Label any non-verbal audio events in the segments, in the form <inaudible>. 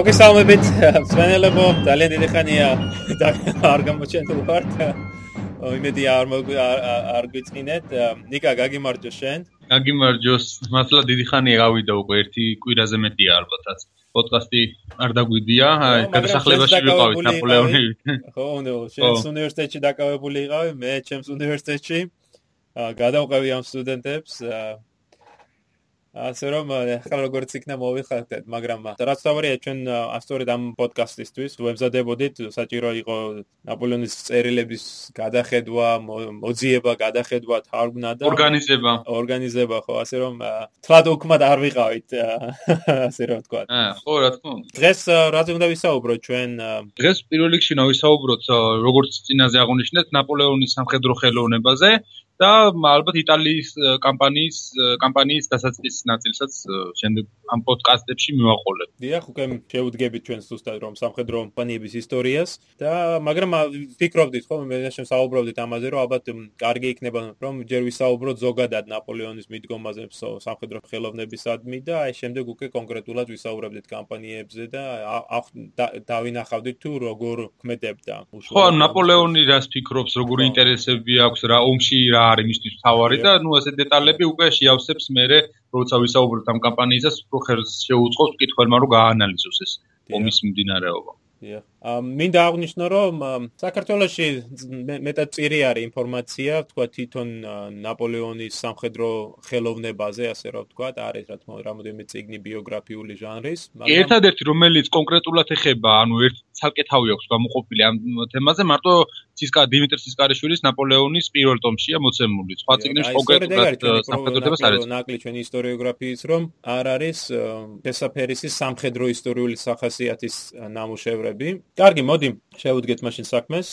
მოგესალმებით, ძვენელებო, ძალიან დიდი ხანია არ გამოჩენთ ვართ. იმედი არ არ გვიწინეთ. ნიკა, გაგიმარჯო შენ. გაგიმარჯოს. მართლა დიდი ხანია გავიდა უკვე ერთი კვირაზე მეტია ალბათაც. პოდკასტი არ დაგვიდია, გადასახლებაში ვიყავით ნაპოლეონი. ხო, ნუ, შენს უნივერსიტეტში დაკავებული იყავი, მე ჩემს უნივერსიტეტში. გადავყევი ამ სტუდენტებს, ასე რომ ახლა როგორც იქნა მოვიხატეთ, მაგრამ რაც თავარია ჩვენ ასწორედ ამ პოდკასტისთვის ვემზადებოდით, საჭირო იყო ნაპოლეონის წერილების გადახედვა, მოძიება, გადახედვა, თარგმნა და ორგანიზება. ორგანიზება, ხო, ასე რომ თლად უკმად არ ვიყავით, <laughs> ასე რომ ვთქვა. აა, ხო, რა თქმა უნდა. დღეს რაზე უნდა ვისაუბროთ ჩვენ? დღეს პირველ რიგში ნავისაუბროთ როგორც წინაზე აღნიშნეთ ნაპოლეონის სამხედრო ხელოვნებაზე. და ალბათ იტალიის კამპანიის კამპანიის დასაწყის ნაწილსაც შემდეგ ამ პოდკასტებში მივაყოლებ. დიახ, უკვე შევდგებით ჩვენ ზუსტად რომ სამხედრო კამპანიების ისტორიას და მაგრამ ფიქრობდით ხო მე შენ საუბრობდით ამაზე რომ ალბათ კარგი იქნება რომ ჯერ ვისაუბროთ ზოგადად ნაპოლეონის მიდგომაზე სამხედრო ხელოვნებისადმი და აი შემდეგ უკვე კონკრეტულად ვისაუბრებდით კამპანიებზე და დავინახავდით თუ როგორ ქმედებდა. ხო, ნაპოლეონი რას ფიქრობს, როგორი ინტერესები აქვს რა ომში რა არის მისთვის თავარი და ნუ ესე დეტალები უკვე შეავსებს მე როცა ვისაუბროთ ამ კამპანიისას უფრო ხელს შეუწყობს მკითხველმა რომ გააანალიზოს ეს ომის მიმდინარეობა. დიახ. მინდა აღნიშნო რომ საქართველოში მეტად წირი არის ინფორმაცია, თქვა თვითონ ნაპოლეონის სამხედრო ხელოვნებაზე, ასე რომ თქვა, არის რა თქმა უნდა რამოდენიმე წიგნი ბიოგრაფიული ჟანრის, მაგრამ ერთადერთი რომელიც კონკრეტულად ეხება, ანუ ერთ ცალკე თავი აქვს გამოყოფილი ამ თემაზე, მარტო ცისკა დიმიტრი ცისკარიშვილის ნაპოლეონის პირველ ტომშია მოცემული. სხვა წიგნებში კონკრეტულად სამხედრო თემას არის. ნაკლი ჩვენი ისტორიოგრაფიის რომ არ არის შესაფერისის სამხედრო ისტორიული სახასიათის ნამუშევრები. კარგი, მოდი, შევუდგეთ მაშინ საქმეს.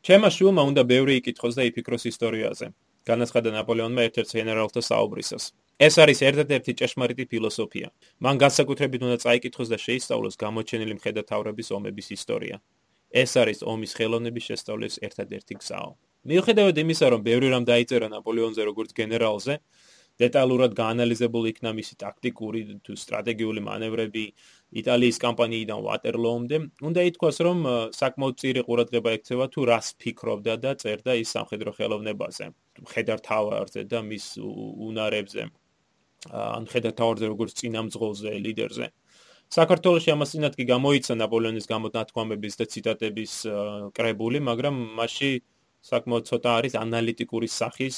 ჩემმა შვილმა უნდა ბევრი იკითხოს და იფიქროს ისტორიაზე. განაცხადა ნაპოლეონმა ერთ-ერთ გენერალთა საუბრისას. ეს არის ერთ-ერთი ჭეშმარიტი ფილოსოფია. მან განსაკუთრებით უნდა წაიკითხოს და შეისწავლოს გამოჩენილი მხედართავრების ომების ისტორია. ეს არის ომის ხელოვნების შესწავლის ერთ-ერთი გზაო. მიუხედავად იმისა, რომ ბევრი რამ დაიწერა ნაპოლეონზე როგორც გენერალზე, დეტალურად გაანალიზებული იქნა მისი ტაქტიკური თუ სტრატეგიული მანევრები იტალიის კამპანიიდან ვატერლოომდე. უნდა ითქვას, რომ საკმაოდ წირი ყურადღება ექცევა თუ რას ფიქრობდა და წერდა ის სამხედრო ხელოვნებაზე, ხედარ თავარზე და მის უნარებზე. ან ხედარ თავარზე როგორც წინამძღოლზე, ლიდერზე. საქართველოს ამასინად კი გამოიცა ნაპოლეონის გამოდნათქვამების და ციტატების კრებული, მაგრამ მასში საკმაოდ ცოტა არის ანალიტიკური სახის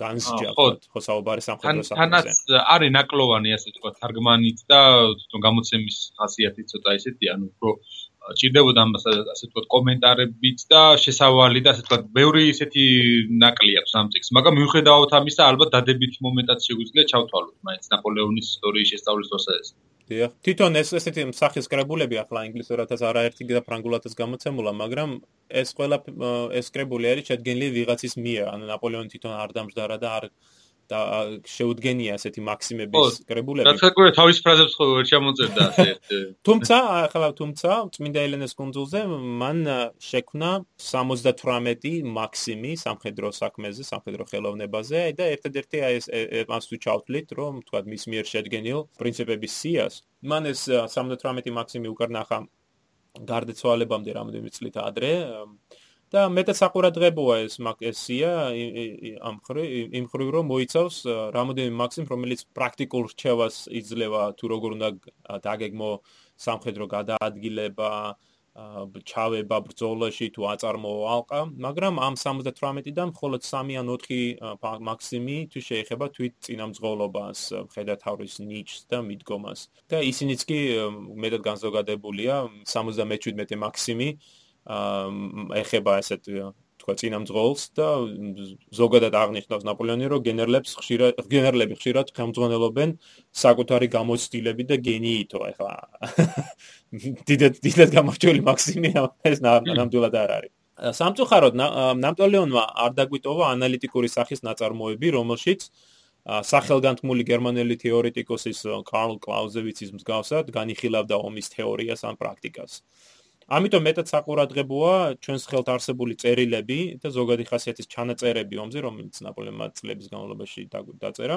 განსჯაყოთ ხო. საუბარი სამხედრო საფრთხეზე თანაც არის ნაკლოვანი ასე თქვა თარგმანით და თვითონ გამოცემის ხასიათი ცოტა ისეთი ანუ უფრო ჭირდებოდა ამ ასე თქვა კომენტარებით და შესავალი და ასე თქვა ბევრი ისეთი ნაკლი აქვს ამ წიგს მაგრამ მიუხედავად ამისა ალბათ დადებითი მომენტაც შეგვიძლია ჩავთვალოთ მაინც ნაპოლეონის ისტორიის შესწავლის პროცესზე დიახ. თვითონ ეს ესეთი სახის კრებულები ახლა ინგლისურადაც არაერთი და ფრანგულადაც გამოცემულა, მაგრამ ეს ყველა ეს კრებული არის შედგენილი ვიღაცის მიერ, ანუ ნაპოლეონი თვითონ არ დამждარა და არ და შეუდგენია ასეთი მაქსიმების კრებულები. რა თქმა უნდა, თავის ფრაზებს ხო ვერ ჩამოწერდა ასე. <laughs> თუმცა, ახლა თუმცა, წმინდა ელენეს კონძულზე მან შექმნა 78 მაქსიმი სამხედრო საქმეზე, სამხედრო ხელოვნებაზე და ერთადერთი აი ეს მას თუ ჩავთვლით, რომ თქვა მის მიერ შედგენილ პრინციპების სიას, მან ეს 78 მაქსიმი უკარ ნახა გარდაცვალებამდე რამდენი წლით ადრე. და მეტად საყურადღებოა ეს მაკესია ამ ხრი იმ ხრი რომ მოიცავს რამოდენიმე მაქსიმ რომელიც პრაქტიკულ რჩევას იძლევა თუ როგორ უნდა დაგეგმო სამხედრო გადაადგილება ჩავება ბრძოლაში თუ აწარმოო ალყა მაგრამ ამ 78-დან მხოლოდ 3 ან 4 მაქსიმი თუ შეეხება თვით წინამძღოლობას ხედა თავის ნიჩს და მიდგომას. და ისინიც კი მეტად განზოგადებულია 77 მაქსიმი ეხება ესეთ თქვა წინამძღოლს და ზოგადად აღნიშნავს ნაპოლეონი რომ გენერლებს ხშირად გენერლები ხშირად ხელმძღვანელობენ საკუთარი გამოცდილები და გენიითო ეხლა. <laughs> დიდად დიდად გამორჩეული მაქსიმია ეს ნამდვილად არ არის. სამწუხაროდ ნაპოლეონმა არ დაგვიტოვა ანალიტიკური სახის ნაწარმოები რომელშიც სახელგანთმული გერმანელი თეორეტიკოსის კარლ კლაუზევიცის მსგავსად განიხილავდა ომის თეორიას ან პრაქტიკას. ამიტომ მეტად საყურადღებოა ჩვენს ხელთ არსებული წერილები და ზოგადი ხასიათის ჩანაწერები ომზე, რომელიც ნაპოლეონმა წლების განმავლობაში დაწერა.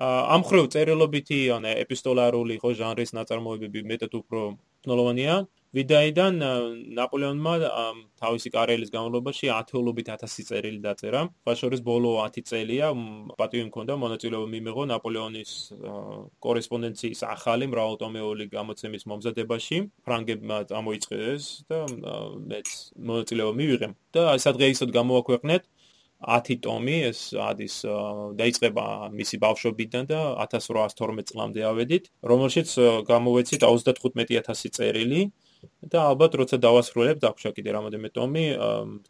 ამ ხრევ წერილობითი ან ეპისტოლარული ხო ჟანრის ნაწარმოებები მეტად უფრო მნიშვნელოვანია. ვიდაიდან ნაპოლეონმა თავისი კარიერის განმავლობაში ათეულობით ათასი წერილი დაწერა. ფაშორის ბოლო 10 წელია პატივი მქონდა მონაწილეობა მიიღო ნაპოლეონის კორესპონდენციის ახალი მრავალტომეული გამოცემის მომზადებაში. ფრანგებმა წამოიწყეს და მეც მონაწილეობა მივიღე და სადღეისოდ გამოაქვეყნეთ 10 ტომი ეს არის დაიწყება მისი ბავშვობიდან და 1812 წლამდე ავედით, რომელშიც გამოვეცით 35000 წერილი და ალბათ როცა დავასრულებ დაგვშა კიდე რამოდენმე ტომი,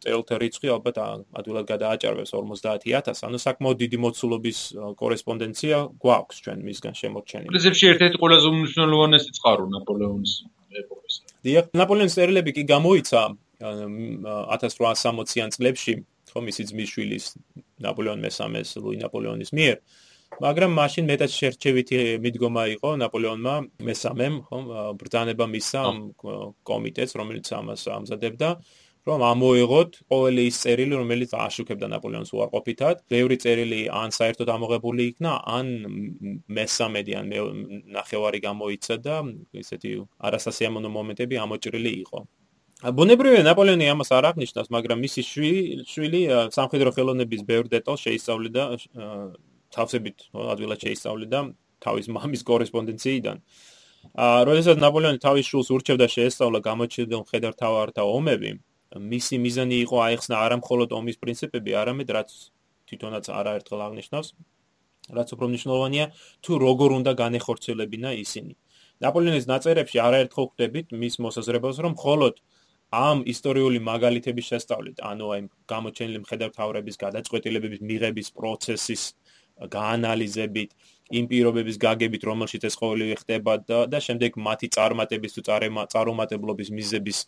წერილთა რიცხვი ალბათ ადვილად გადააჭარბებს 50000, ანუ საკმაოდ დიდი მოცულობის კორესპონდენცია გვაქვს ჩვენ მისგან შემორჩენილი. პრინციპში ერთ-ერთი ყველაზე უმნიშვნელოვანესი წყარო ნაპოლეონის ეპოქის. დიახ, ნაპოლეონის წერილები კი გამოიცა 1860-იან წლებში ხო მისი ძმის შვილის ნაპოლეონ მესამეს ლუი ნაპოლეონის მიერ მაგრამ მაშინ მეტად შერჩევითი მიდგომა იყო ნაპოლეონმა მესამემ ხო ბრძანება მისცა ამ კომიტეტს რომელიც ამას ამზადებდა რომ ამოიღოთ ყოველი ის წერილი რომელიც აშუქებდა ნაპოლეონს უარყოფითად. ბევრი წერილი ან საერთოდ ამოღებული იქნა ან მესამედი ან ნახევარი გამოიცა და ესეთი არასასიამოვნო მომენტები ამოჭრილი იყო. ბუნებრივია ნაპოლეონი ამას არ აღნიშნავს, მაგრამ მისი შვილი სამხედრო ხელოვნების ბევრ დეტალს შეისწავლიდა თავსებით, ადვილად შეისწავლიდა თავის მამის კორესპონდენციიდან. აა, როდესაც ნაპოლეონი თავის შვილს ურჩევდა შეესწავლა გამოჩენილ მხედართავართა ომები, მისი მიზანი იყო აიხსნა არა მხოლოდ ომის პრინციპები, არამედ რაც თვითონაც არაერთხელ აღნიშნავს, რაც უფრო მნიშვნელოვანია, თუ როგორ უნდა განეხორციელებინა ისინი. ნაპოლეონის ნაწერებში არაერთხელ ხვდებით მის მოსაზრებას, რომ მხოლოდ ამ ისტორიული მაგალითების შესწავლით, ანუ აი გამოჩენილი მხედართავრების გადაწყვეტილებების მიღების პროცესის გაანალიზებით, იმ პირობების გაგებით, რომელშიც ეს ყოველი ხდება და და შემდეგ მათი წარმატების თუ წარუმატებლობის მიზების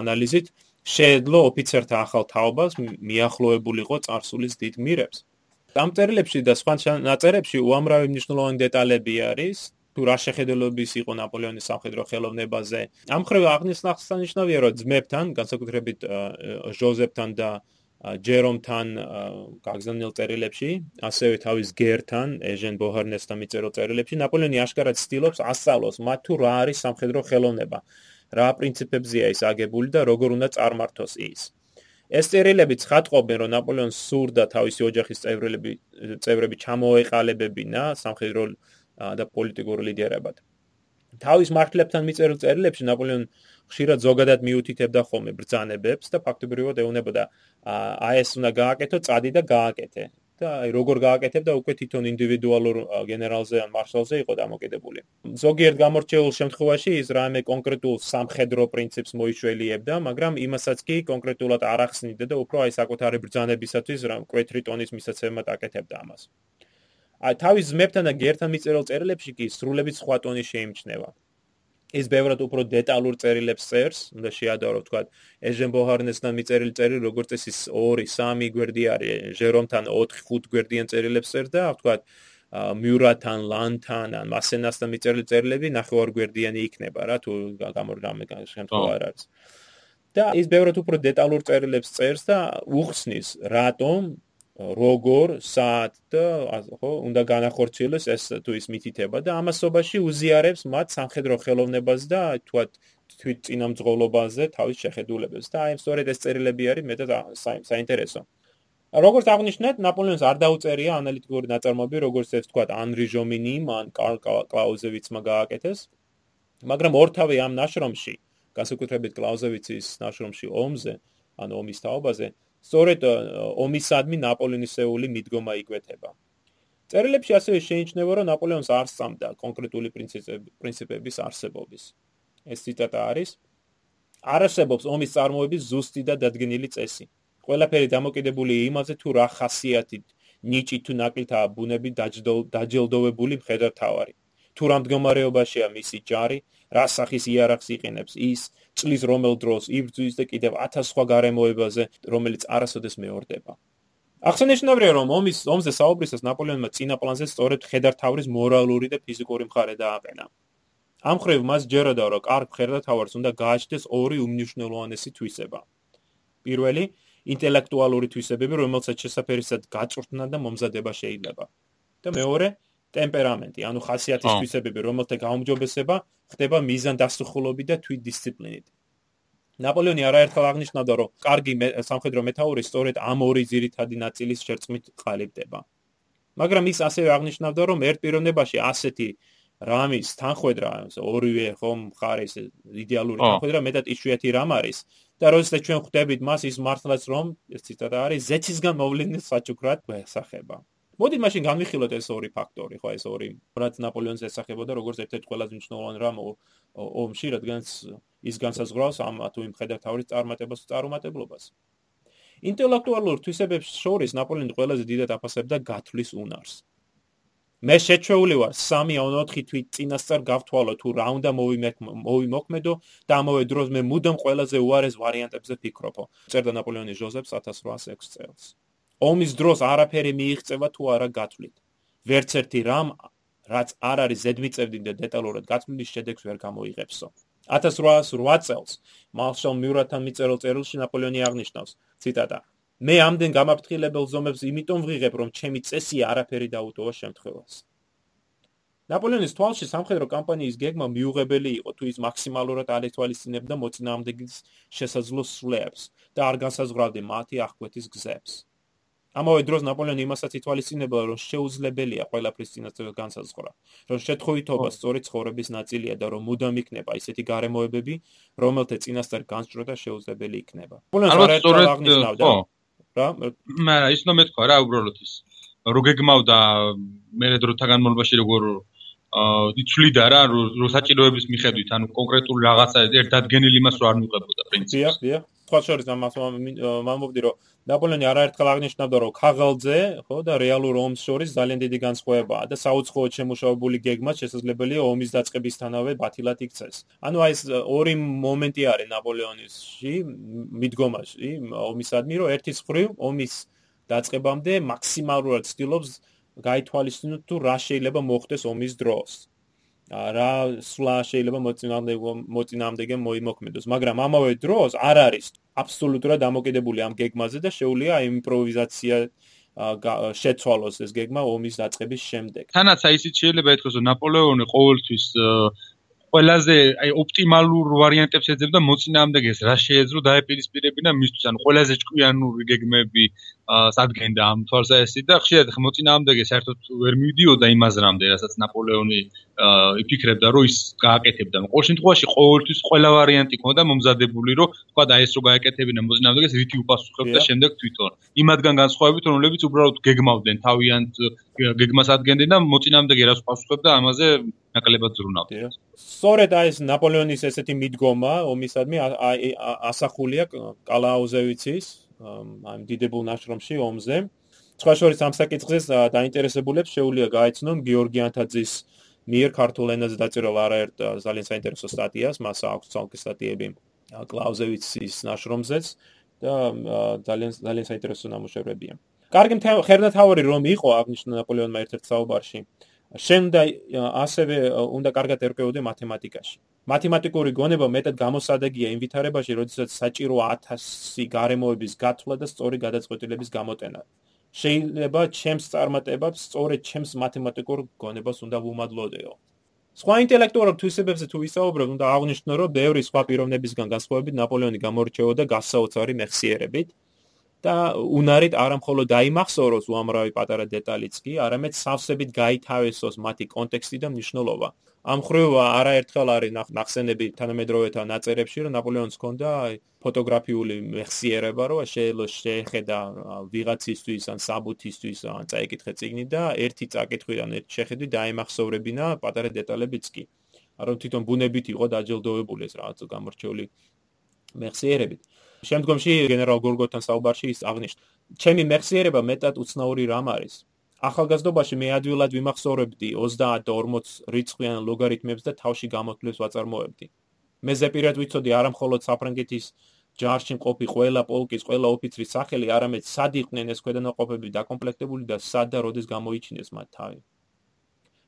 ანალიზით შეეძლო ოფიცერთა ახალ თაობას მიახლოებულიყო წარსულის დიდ მირებს. ამ წერილებში და სხვა ნაწერებში უამრავი მნიშვნელოვანი დეტალები არის, თუ რა შეხედულობის იყო ნაპოლეონის სამხედრო ხელოვნებაზე. ამ ხრევ აღნიშნახსანიშნავია, რომ ძმებთან, განსაკუთრებით ჟოზეფთან და ჯერომთან გაგზავნილ წერილებში, ასევე თავის გერთან, ეჟენ ბოჰარნესთან მიწერილ წერილებში, ნაპოლეონი აშკარად ცდილობს ასწავლოს მათ თუ რა არის სამხედრო ხელოვნება, რა პრინციპებზეა ის აგებული და როგორ უნდა წარმართოს ის. ეს წერილები ცხადყოფენ, რომ ნაპოლეონს სურდა თავისი ოჯახის წევრები წევრები ჩამოეყალებებინა სამხედრო და პოლიტიკურ ლიდერებად. თავის მართლებთან მიწერილ წერილებში ნაპოლეონ ხშირად ზოგადად მიუთითებდა ხოლმე ბრძანებებს და ფაქტობრივად ეუბნებოდა აი ეს უნდა გააკეთო, წადი და გააკეთე. და აი როგორ გააკეთებდა უკვე თვითონ ინდივიდუალურ გენერალზე ან მარშალზე იყო დამოკიდებული. ზოგიერთ გამორჩეულ შემთხვევაში ის რამე კონკრეტულ სამხედრო პრინციპს მოიშველიებდა, მაგრამ იმასაც კი კონკრეტულად არ ახსნიდა და უფრო აი საკუთარი ბრძანებისათვის რა კვეთრი ტონის მისაცემად აკეთებდა ამას. აი თავის ძმებთან და გერთან მიწერილ წერილებში კი სრულებით სხვა ტონი შეიმჩნევა. ის ბევრად უფრო დეტალურ წერილებს წერს, უნდა შეადარო თქვა, ეჟენ ბოჰარნესთან მიწერილი წერილი როგორც ეს 2, 3 გვერდი არის, ჟერომთან 4-5 გვერდიან წერილებს წერს და თქვა მიურათან, ლანთან, ან მასენასთან მიწერილი წერილები ნახევარ გვერდიანი იქნება რა, თუ გამორგამე შემთხვევა არ არის. და ის ბევრად უფრო დეტალურ წერილებს წერს და უხსნის, რატომ როგორ საათ და ხო უნდა განახორციელოს ეს თუ ის მითითება და ამასობაში უზიარებს მათ სამხედრო ხელოვნებას და თქვათ თვით წინამძღოლობაზე თავის შეხედულებებს და აი სწორედ ეს წერილები არის მეტად საინტერესო. როგორც აღნიშნეთ, ნაპოლეონს არ დაუწერია ანალიტიკური ნაწარმოები, როგორც ეს თქვათ ანრი ჟომინი, მან კლაუზევიცმა გააკეთეს. მაგრამ ორთავე ამ ნაშრომში, განსაკუთრებით კლაუზევიცის ნაშრომში ომზე, ანუ ომის თაობაზე, სწორედ ომისადმი ნაპოლეონისეული მიდგომა იკვეთება. წერილებში ასევე შეინიშნება, რომ ნაპოლეონს არ სწამდა კონკრეტული პრინციპების არსებობის. ეს ციტატა არის: არასებობს ომის წარმოების ზუსტი და დადგენილი წესი. ყველაფერი დამოკიდებული იმაზე, თუ რა ხასიათით ნიჭი თუ ნაკლითაა ბუნები დაჯილდოვებული მხედართავარი. თუ რა მდგომარეობაშია მისი ჯარი, რა სახის იარაღს იყენებს ის, წლის რომელ დროს იბრძვის და კიდევ 1000 სხვა გარემოებაზე, რომელიც არასოდეს მეორდება. ახსენებია, რომ ომის ომზე საუბრისას ნაპოლეონმა წინა პლანზე სწორედ ხედართავრის მორალური და ფიზიკური მხარე დააყენა. ამ ხრივ მას ჯეროდა, რომ კარგ ხედართავარს უნდა გააჩნდეს ორი უმნიშვნელოვანესი თვისება. პირველი, ინტელექტუალური თვისებები, რომელსაც შესაძერისად გაწვრთნა და მომზადება შეიძლება. და მეორე ტემპერამენტი, ანუ ხასიათის თვისებები, რომელთა გაუმჯობესება ხდება მიზან დასახულობი და თვით დისციპლინით. ნაპოლეონი არაერთხელ აღნიშნავდა, რომ კარგი სამხედრო მეტაური სწორედ ამ ორი ძირითადი ნაწილის შერწყმით ყალიბდება. მაგრამ ის ასევე აღნიშნავდა, რომ ერთ პიროვნებაში ასეთი რამის თანხwebdriver, ანუ ორივე ხომ მხარის იდეალური თანხwebdriver მეტად იშვიათი რამ არის და როდესაც ჩვენ ხვდებით მას ის მართლაც რომ ეს ციტატა არის ზეცისგან მოვლენის საჩუქრად გვესახება. მოდით მაშინ განვიხილოთ ეს ორი ფაქტორი, ხო ეს ორი, რაც ნაპოლეონს ესახებოდა როგორც ერთ-ერთი ყველაზე მნიშვნელოვანი რამ ომში, რადგანაც ის განსაზღვრავს ამ თუ იმ ხედავთავის წარმატებას და წარუმატებლობას. ინტელექტუალურ თვისებებს შორის ნაპოლეონი ყველაზე დიდად აფასებდა გათვლის უნარს. მე შეჩეული ვარ 3 ან 4 თვით წინასწარ გავთვალო თუ რა უნდა მოვიმოქმედო და ამავე დროს მე მუდამ ყველაზე უარეს ვარიანტებზე ფიქრობო. წერდა ნაპოლეონი ჟოზეფს 1806 წელს. ომის დროს არაფერი მიიღწევა თუ არა გათვლით. ვერც ერთი რამ რაც არ არის ზედმიწევდი და დეტალურად გათვლის შედეგს ვერ გამოიღებსო. 1808 წელს მარშალ მიურათან მიწერილ წერილში ნაპოლეონი აღნიშნავს ციტატა მე ამდენ გამაფრთხილებელ ზომებს იმიტომ ვღიღებ რომ ჩემი წესია არაფერი დაუტოვა შემთხვევას ნაპოლეონის თვალში სამხედრო კამპანიის გეგმა მიუღებელი იყო თუ ის მაქსიმალურად არ ეთვალისწინებდა მოწინააღმდეგის შესაძლო სვლებს და არ განსაზღვრავდა მათი აღკვეთის გზებს ამავე დროს ნაპოლეონი იმასაც ითვალისწინებდა, რომ შეუძლებელია ყველაფრის წინასწარ განსაზღვრა, რომ შეთხოვითობა სწორი ცხოვრების ნაწილია და რომ მუდამ იქნება ისეთი გარემოებები, რომელთა წინასწარ განსჭროდა შეუძლებელი იქნება. ალბათ სწორედ ხო. რა? მაგრამ ის ნო მეთქვა რა უბრალოდ ის. რო გეგმავდა მე დროთა განმავლობაში როგორ აა იცვლიდა რა რო საჭიროების მიხედვით, ანუ კონკრეტული რაღაცა ერთდადგენილი მას რო არ მიყვებოდა პრინციპი. დიახ, დიახ. თქვა შორის ამას მომობდი რომ ნაპოლეონი არაერთხელ აღნიშნავდა რომ ქაღალდზე ხო და რეალურ ომს შორის ძალიან დიდი განსხვავებაა და საუცხოოდ შემუშავებული გეგმა შესაძლებელია ომის დაწყებისთანავე ბათილად იქცეს. ანუ აი ეს ორი მომენტი არის ნაპოლეონისში მიდგომაში ომისადმი რომ ერთის ხრივ ომის დაწყებამდე მაქსიმალურად ცდილობს გაითვალისწინოს თუ რა შეიძლება მოხდეს ომის დროს. რა სვლა შეიძლება მოწინააღმდეგე მოწინააღმდეგე მოიმოქმედოს, მაგრამ ამავე დროს არ არის აბსოლუტურად დამოკიდებული ამ გეგმაზე და შეუულია იმპროვიზაცია შეცვალოს ეს გეგმა ომის დაწყების შემდეგ. თანაც აი ისიც შეიძლება ეთქოს, რომ ნაპოლეონი ყოველთვის ყველაზე აი ოპტიმალურ ვარიანტებს ეძებდა მოწინააღმდეგეს რა შეეძლო დაეპირისპირებინა მისთვის ანუ ყველაზე ჭკვიანური გეგმები სადგენდა ამ თვალსაჩინო და ხშირად მოწინააღმდეგე საერთოდ ვერ მივიდიოდა იმაზრამდე რასაც ნაპოლეონი იფიქრებდა რომ ის გააკეთებდა. ყოველ შემთხვევაში ყოველთვის ყველა ვარიანტი ქონდა მომზადებული რომ თქვა და ეს რო გააკეთებინა მოწინააღმდეგეს რითი უპასუხებდა შემდეგ თვითონ. იმადგან განსხვავებით რომლებიც უბრალოდ გეგმავდნენ თავიანთ გეგმას ადგენდნენ და მოწინააღმდეგე რას უპასუხებდა ამაზე ნაკლებად ზრუნავდა სწორედ აი ეს ნაპოლეონის ესეთი მიდგომა ომისადმი ასახულია კალაუზევიცის ამ დიდებულ ნაშრომში ომზე. სხვა შორის ამ საკითხზე დაინტერესებულებს შეუძლია გაეცნონ გიორგი ანთაძის მიერ ქართულ ენაზე დაწერილ არაერთ ძალიან საინტერესო სტატიას, მას აქვს ცალკე სტატიები კლაუზევიცის ნაშრომზეც და ძალიან ძალიან საინტერესო ნამუშევრებია. კარგი ხერნათავარი რომ იყო აღნიშნულ ნაპოლეონმა ერთ-ერთ საუბარში, შენდა ასევე უნდა კარგად ერკვეოდე მათემატიკაში. მათემატიკური გონება მეტად გამოსადეგია იმ ვითარებაში, როდესაც საჭირო 1000 გარემოების გათვლა და სწორი გადაწყვეტილების გამოტენა. შეიძლება ჩემს წარმატებებს სწორედ ჩემს მათემატიკურ გონებას უნდა ვუმადლოდეო. სხვა ინტელექტუალურ თვისებებზე თუ ვისაუბრებ, უნდა აღვნიშნო, რომ ბევრი სხვა პიროვნებისგან განსხვავებით ნაპოლეონი გამორჩეოდა გასაოცარი მეხსიერებით. და უნარით არამხოლოდ დაიმახსოვროს უამრავი პატარა დეტალიც კი, არამედ სავსებით გაითავისოს მათი კონტექსტი და მნიშვნელობა. ამ ხრივ არაერთხელ არის ნახსენები თანამედროვეთა ნაწერებში, რომ ნაპოლეონს ჰქონდა ფოტოგრაფიული მეხსიერება, რომ შეიძლება შეეხედა ვიღაცისთვის ან საბუთისთვის ან წაიკითხე წიგნი და ერთი წაკითხვიდან ერთ შეხედვი დაიმახსოვრებინა პატარა დეტალებიც კი. არა თვითონ ბუნებით იყო დაჯილდოვებული ეს რაღაც გამორჩეული მეხსიერებით. შემდგომში გენერალ გორგოთან საუბარში ის აღნიშნა: "ჩემი მეხსიერება მეტად უცნაური რამ არის. ახალგაზრდობაში მე ადვილად ვიმახსოვრებდი 30 და 40 რიცხვიან ლოგარითმებს და თავში გამოთვლებს ვაწარმოებდი. მე ზეპირად ვიცოდი არა მხოლოდ საფრანგეთის ჯარში მყოფი ყველა პოლკის ყველა ოფიცრის სახელი, არამედ სად იყვნენ ეს ქვედანაყოფები დაკომპლექტებული და სად და როდის გამოიჩინეს მათ თავი.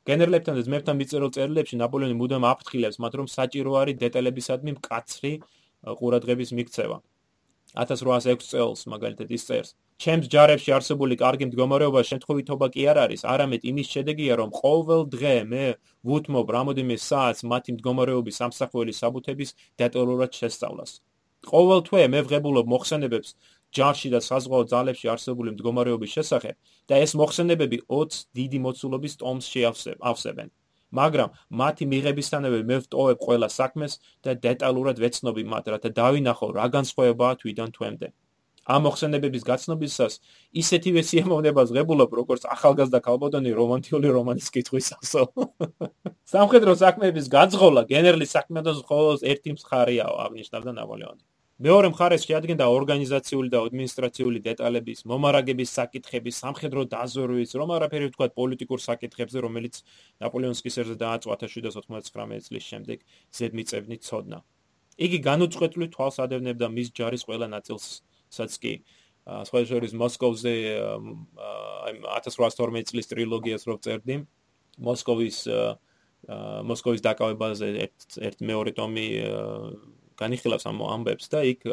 გენერლებთან და ძმებთან მიწერილ წერილებში ნაპოლეონი მუდამ აფრთხილებს მათ, რომ საჭირო არის დეტალებისადმი მკაცრი ყურადღების მიქცევა. 1806 წელს მაგალითად ის წერს ჩემს ჯარებში არსებული კარგი მდგომარეობა შემთხვევითობა კი არ არის, არამედ იმის შედეგია, რომ ყოველ დღე მე ვუთმობ რამოდენიმე საათს მათი მდგომარეობის სამსახურის საბუთების დეტალურად შესწავლას. ყოველ თვე მე ვღებულობ მოხსენებებს ჯარში და საზღვაო ძალებში არსებული მდგომარეობის შესახებ და ეს მოხსენებები 20 დიდი მოცულობის ტომს შეავსებენ. მაგრამ მათი მიღებისთანავე მე ვტოვებ ყველა საქმეს და დეტალურად ვეცნობი მათ, რათა დავინახო რა განსხვავებაა თვითონ თვემდე. ამ მოხსენებების გაცნობისას ისეთივე სიამოვნებას ღებულობ, როგორც ახალგაზრდა ქალბატონი რომანტიკული რომანის კითხვის ასო. <laughs> სამხედრო საქმეების გაძღოლა გენერლის საქმედან მხოლოდ ერთი მსხარეა, აღნიშნავდა ნაპოლეონი. მეორე მხარეს შეადგენდა ორგანიზაციული და ადმინისტრაციული დეტალების, მომარაგების საკითხების, სამხედრო დაზვერვის, რომ არაფერი თქვა პოლიტიკურ საკითხებზე, რომელიც ნაპოლეონის კისერზე დააწყვეტა 1799 წლის შემდეგ ზედმიწევნი ცოდნა. იგი განუწყვეტლივ თვალს ადევნებდა მის ჯარის ყველა ნაწილსაც კი სხვა შორის მოსკოვზე აი 1812 წლის ტრილოგიას რო წერდი მოსკოვის მოსკოვის დაკავებაზე ერთ ერთ მეორე ტომი განიხილავს ამ ამბებს და იქ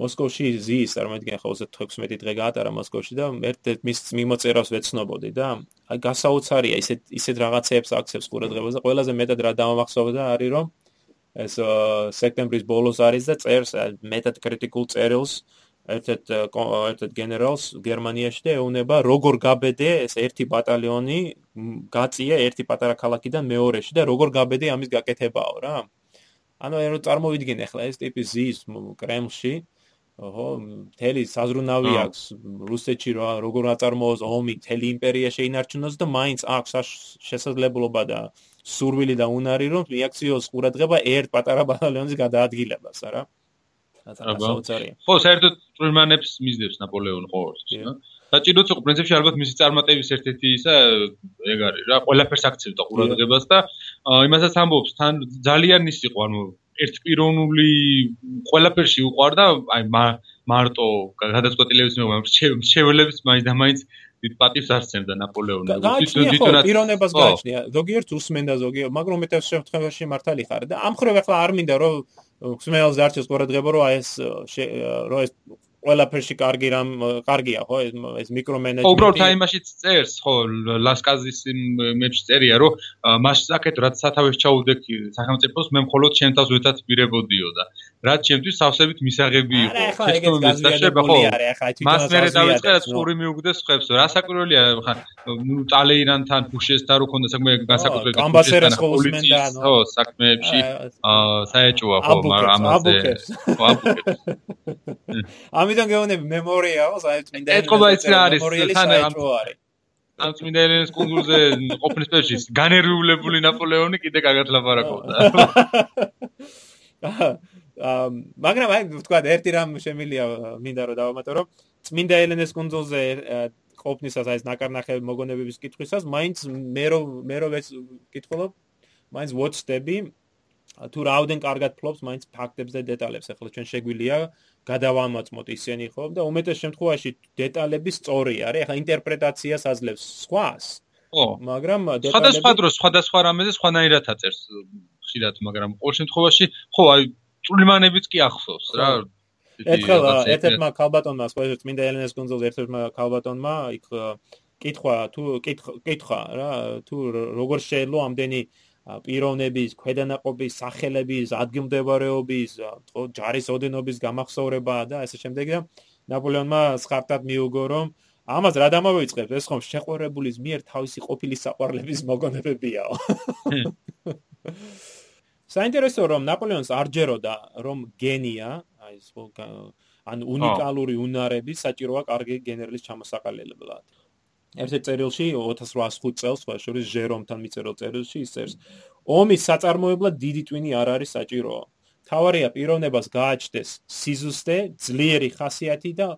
მოსკოვში ზის წარმოიდგინე ხო 16 დღე გაატარა მოსკოვში და ერთ მის მიმოწერავს ვეცნობოდი და აი გასაოცარია ისეთ ისეთ რაღაცეებს აქცევს ყურადღებას და ყველაზე მეტად რა დამახსოვრდა არის რომ ეს სექტემბრის ბოლოს არის და წერს მეტად კრიტიკულ წერილს ერთ-ერთ ერთ-ერთ გენერალს გერმანიაში და ეუბნება როგორ გაბედე ეს ერთი ბატალიონი გაწია ერთი პატარა ქალაქიდან მეორეში და როგორ გაბედე ამის გაკეთებაო რა ანუ ერო წარმოვიდგინე ახლა ეს ტიპი ზის კრემლში ოჰო თელი საზრუნავი აქვს. რუსეთში რა როგორ აწარმოოს ომი თელი იმპერია შეინარჩუნოს და მაინც აქვს შესაძლებლობა და სურვილი და უნარი რომ რეაქციოს ყურადღება ერთ პატარა ბატალიონის გადაადგილებას არა? ხო საერთოდ პრიმანებს მისდევს ნაპოლეონი ყოველთვის რა საჭიროც იყო პრინციპში ალბათ მისი წარმატების ერთ-ერთი ისა ეგ არის რა ყველაფერს აქცევდა ყურადღებას და იმასაც ამბობს თან ძალიან ის იყო ანუ ერთპიროვნული ყველაფერში უყარდა აი მარტო გადაწყვეტილების მიღება შეველებს მაინც და მაინც დიდ პატივს არცემდა ნაპოლეონი თვითონ პიროვნებას გააჩნია. ზოგიერთ უსმენდა ზოგიერთ მაგრამ მეტად შემთხვევაში მართალი ხარ და ამ ხრევ ახლა არ მინდა რომ ხსმელს არჩევს ყურადღება რომ აი ეს რომ ეს ყველაფერში კარგი რამ კარგია ხო? ეს მიკრომენეჯმენტი ხო უბრალოდ აი მაშინ წერს ხო ლასკაზის მეფს წერია რომ მას საკეთ რაც სათავეს ჩაუდექ სახელმწიფოს მე მხოლოდ ჩემ თავს ვეთად პირებოდიო და რაც ჩემთვის სავსებით მისაღები იყო. არის ახლა თვითონ მას მე დავიწყე რაც პური მიუგდეს ხებს რა საკურველია ხა ნუ ტალეირანთან ფუშესთან რო ქონდა საქმე განსაკუთრებით ხო უსმენდა ანუ ხო საქმეებში საეჭოა ხო მაგრამ ამაზე ხო აბუკებს <laughs> ამიტომ გეუბნები მემორიაო საერთოდ მინდა ეთქობა იცი რა არის თან ამ წმინდა ელენეს კუნძულზე ყოფნის პერიოდში განერვიულებული ნაპოლეონი კიდე კარგად ლაპარაკობდა <laughs> <laughs> მაგრამ აი თქვა ერთი რამ შემილია მინდა რომ დავამატო რომ წმინდა ელენეს კუნძულზე ყოფნისას აი ეს ნაკარნახე მოგონებების კითხვისას მაინც მე რო მე რო ვკითხულობ მაინც ვოცდები თუ რაუდენ კარგად ფლობს მაინც ფაქტებს და დეტალებს. ახლა ჩვენ შეგვილია გადავამოწმოთ ისინი ხო? და უმეტეს შემთხვევაში დეტალები სწორი არის. ახლა ინტერპრეტაციას აძლევს სხვას ხო მაგრამ დეტალები სხვადასხვა დროს სხვადასხვა რამეზე სხვანაირად აწერს ხშირად მაგრამ ყოველ შემთხვევაში ხო აი წვრილმანებიც კი ახსოვს რა. ერთხელ ერთ-ერთმა ქალბატონმა სხვა წმინდა ელენეს გონძოლ ერთ-ერთმა ქალბატონმა იქ კითხვა თუ კითხვა რა თუ როგორ შეიძლება ამდენი პიროვნების, ქვედანაყოფის, სახელების, ადგილმდებარეობის, ხო, ჯარის ოდენობის გამახსოვრება და ასე შემდეგ და ნაპოლეონმა სხარტად მიუგო რომ ამას რა დამოვიწყებს ეს ხომ შეყვარებულის მიერ თავისი ყოფილი საყვარლების მოგონებებიაო. <laughs> საინტერესო რომ ნაპოლეონს არ ჯეროდა რომ გენია, აი ეს ან უნიკალური უნარები საჭიროა კარგი გენერლის ჩამოსაყალებლად. ერთ წერილში 2805 წელს, სხვა შორის ჟერომთან მიწერილ წერილში ის წერს: ომის საწარმოებლად დიდი ტვინი არ არის საჭირო. თავარია პიროვნებას გააჩნდეს სიზუსტე, ძლიერი ხასიათი და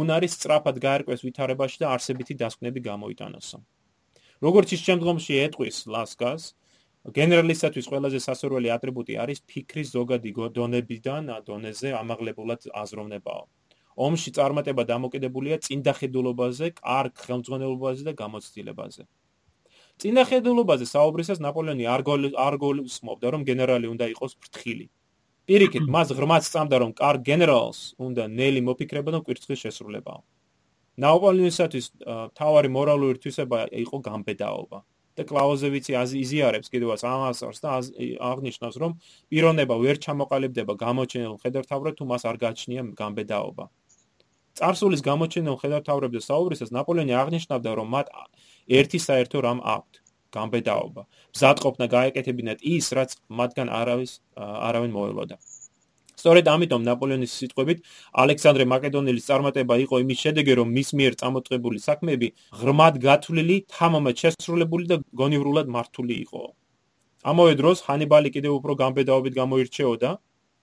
უნარის სწრაფად გაერკვეს ვითარებაში და არსებითი დასკვნები გამოიტანოსო. როგორც ის შემდგომში ეტყვის ლასკას, გენერალისათვის ყველაზე სასურველი ატრიბუტი არის ფიქრის ზოგადი დონებიდან დონეზე ამაღლებულად აზროვნებაო. ომში წარმატება დამოკიდებულია წინდახედულობაზე, კარგ ხელმძღვანელობაზე და გამოცდილებაზე. წინდახედულობაზე საუბრისას ნაპოლეონი არ გულისხმობდა, რომ გენერალი უნდა იყოს ფრთხილი. პირიქით, მას ღრმად სწამდა, რომ კარგ გენერალს უნდა ნელი მოფიქრება და კვირცხის შესრულებაო. ნაპოლეონისათვის თავარი მორალური თვისება იყო გამბედაობა. და კლაუზევიცი აზიზიარებს კიდევაც ამასარს და აღნიშნავს რომ პიროვნება ვერ ჩამოყალიბდება გამოჩენილ ხედართავრად თუ მას არ გააჩნია გამბედაობა. წარსულის გამოჩენილ ხედართავრებზე საუბრისას ნაპოლეონი აღნიშნავდა რომ მათ ერთი საერთო რამ აქვთ გამბედაობა. მზადყოფნა გაეკეთებინათ ის რაც მათგან არავის არავინ მოელოდა. სწორედ ამიტომ ნაპოლეონის სიტყვებით ალექსანდრე მაკედონელის წარმატება იყო იმის შედეგი რომ მის მიერ წამოწყებული საქმეები ღრმად გათვლილი, თამამად შესრულებული და გონივრულად მართული იყო. ამავე დროს ჰანიბალი კიდევ უფრო გამბედაობით გამოირჩეოდა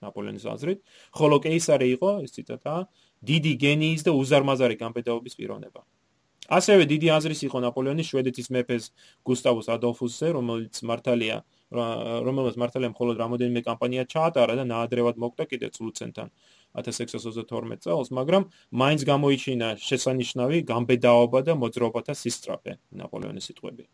ნაპოლეონის აზრით, ხოლო კეისარი იყო, ეს ციტატა, დიდი გენიის და უზარმაზარი გამბედაობის პიროვნება. ასევე დიდი აზრის იყო ნაპოლეონის შვედეთის მეფეს გუსტავუს ადოლფუსზე, რომელიც მართალია რომელსაც მართალია მხოლოდ რამოდენიმე კამპანია ჩაატარა და ნაადრევად მოკვდა კიდე წლუცენთან 1622 წელს, მაგრამ მაინც გამოიჩინა შესანიშნავი გამბედაობა და მოძრაობათა სისტრაფე ნაპოლეონის სიტყვები.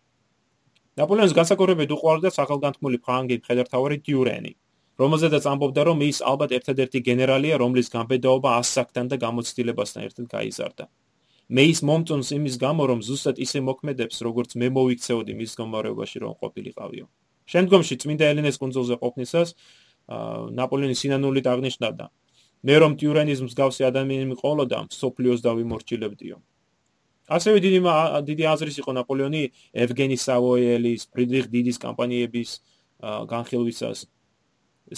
ნაპოლეონის განსაკუთრებით უყვარდა სახელგანთქმული ფრანგი მხედართავარი დიურენი, რომელზედაც ამბობდა, რომ ის ალბათ ერთადერთი გენერალია, რომლის გამბედაობა ასაკთან და გამოცდილებასთან ერთად გაიზარდა. მე ის მომწონს იმის გამო, რომ ზუსტად ისე მოქმედებს, როგორც მე მოვიქცეოდი მის გამარებაში რომ ყოფილიყავიო. შემდგომში წმინდა ელენეს კონძულზე ყოფნისას ნაპოლეონის სინანულით აღნიშნავდა. მე რომ ტიურენის მსგავსი ადამიანი მიყოლოდა სოფლიოს დავიმორჩილებდიო. ასევე დიდი დიდი აზრის იყო ნაპოლეონი ევგენი სავოიელის ფრიდრიხ დიდის კამპანიების განხილვისას.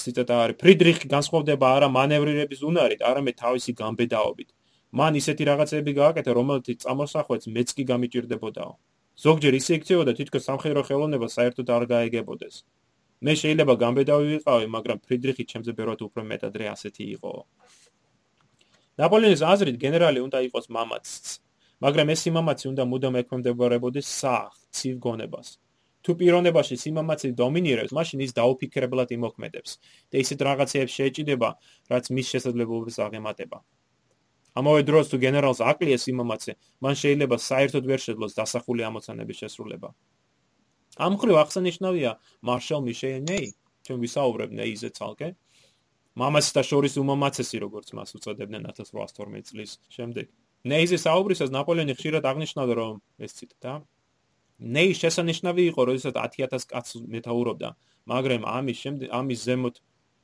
ციტატა არის ფრიდრიხი განსხვავდება არა მანევრირების უნარით არამედ თავისი გამბედაობით. მან ისეთი რაღაცები გააკეთა რომელთაც წამოსახვეც მეც კი გამიჭirdებოდაო ზოგჯერ ისე იქცეოდა თითქოს სამხედრო ხელოვნება საერთოდ არ გაეგებოდეს. მე შეიძლება გამბედავი ვიყავი, მაგრამ ფრიდრიხი ჩემზე ბევრად უფრო მეტად რე ასეთი იყო. ნაპოლეონის აზრით გენერალი უნდა იყოს მამაციც, მაგრამ ეს სიმამაცი უნდა მუდამ ექვემდებარებოდეს სახლ, ცივ გონებას. თუ პიროვნებაში სიმამაცი დომინირებს, მაშინ ის დაუფიქრებლად იმოქმედებს და ისეთ რაღაცებს შეეჭიდება, რაც მის შესაძლებლობებს აღემატება. ამავე დროს თუ გენერალს აკლია სიმამაცე, მან შეიძლება საერთოდ ვერ შეძლოს დასახული ამოცანების შესრულება. ამ ხრივ აღსანიშნავია მარშალ მიშელ ნეი, ჩვენ ვისაუბრებ ნეიზე ცალკე. მამასთან შორის უმამაცესი როგორც მას უწოდებდნენ 1812 წლის შემდეგ. ნეიზე საუბრისას ნაპოლეონი ხშირად აღნიშნავდა რომ ეს ციტატა ნეი შესანიშნავი იყო, როდესაც 10000 კაცს მეთაურობდა, მაგრამ ამის შემდეგ ამის ზემოთ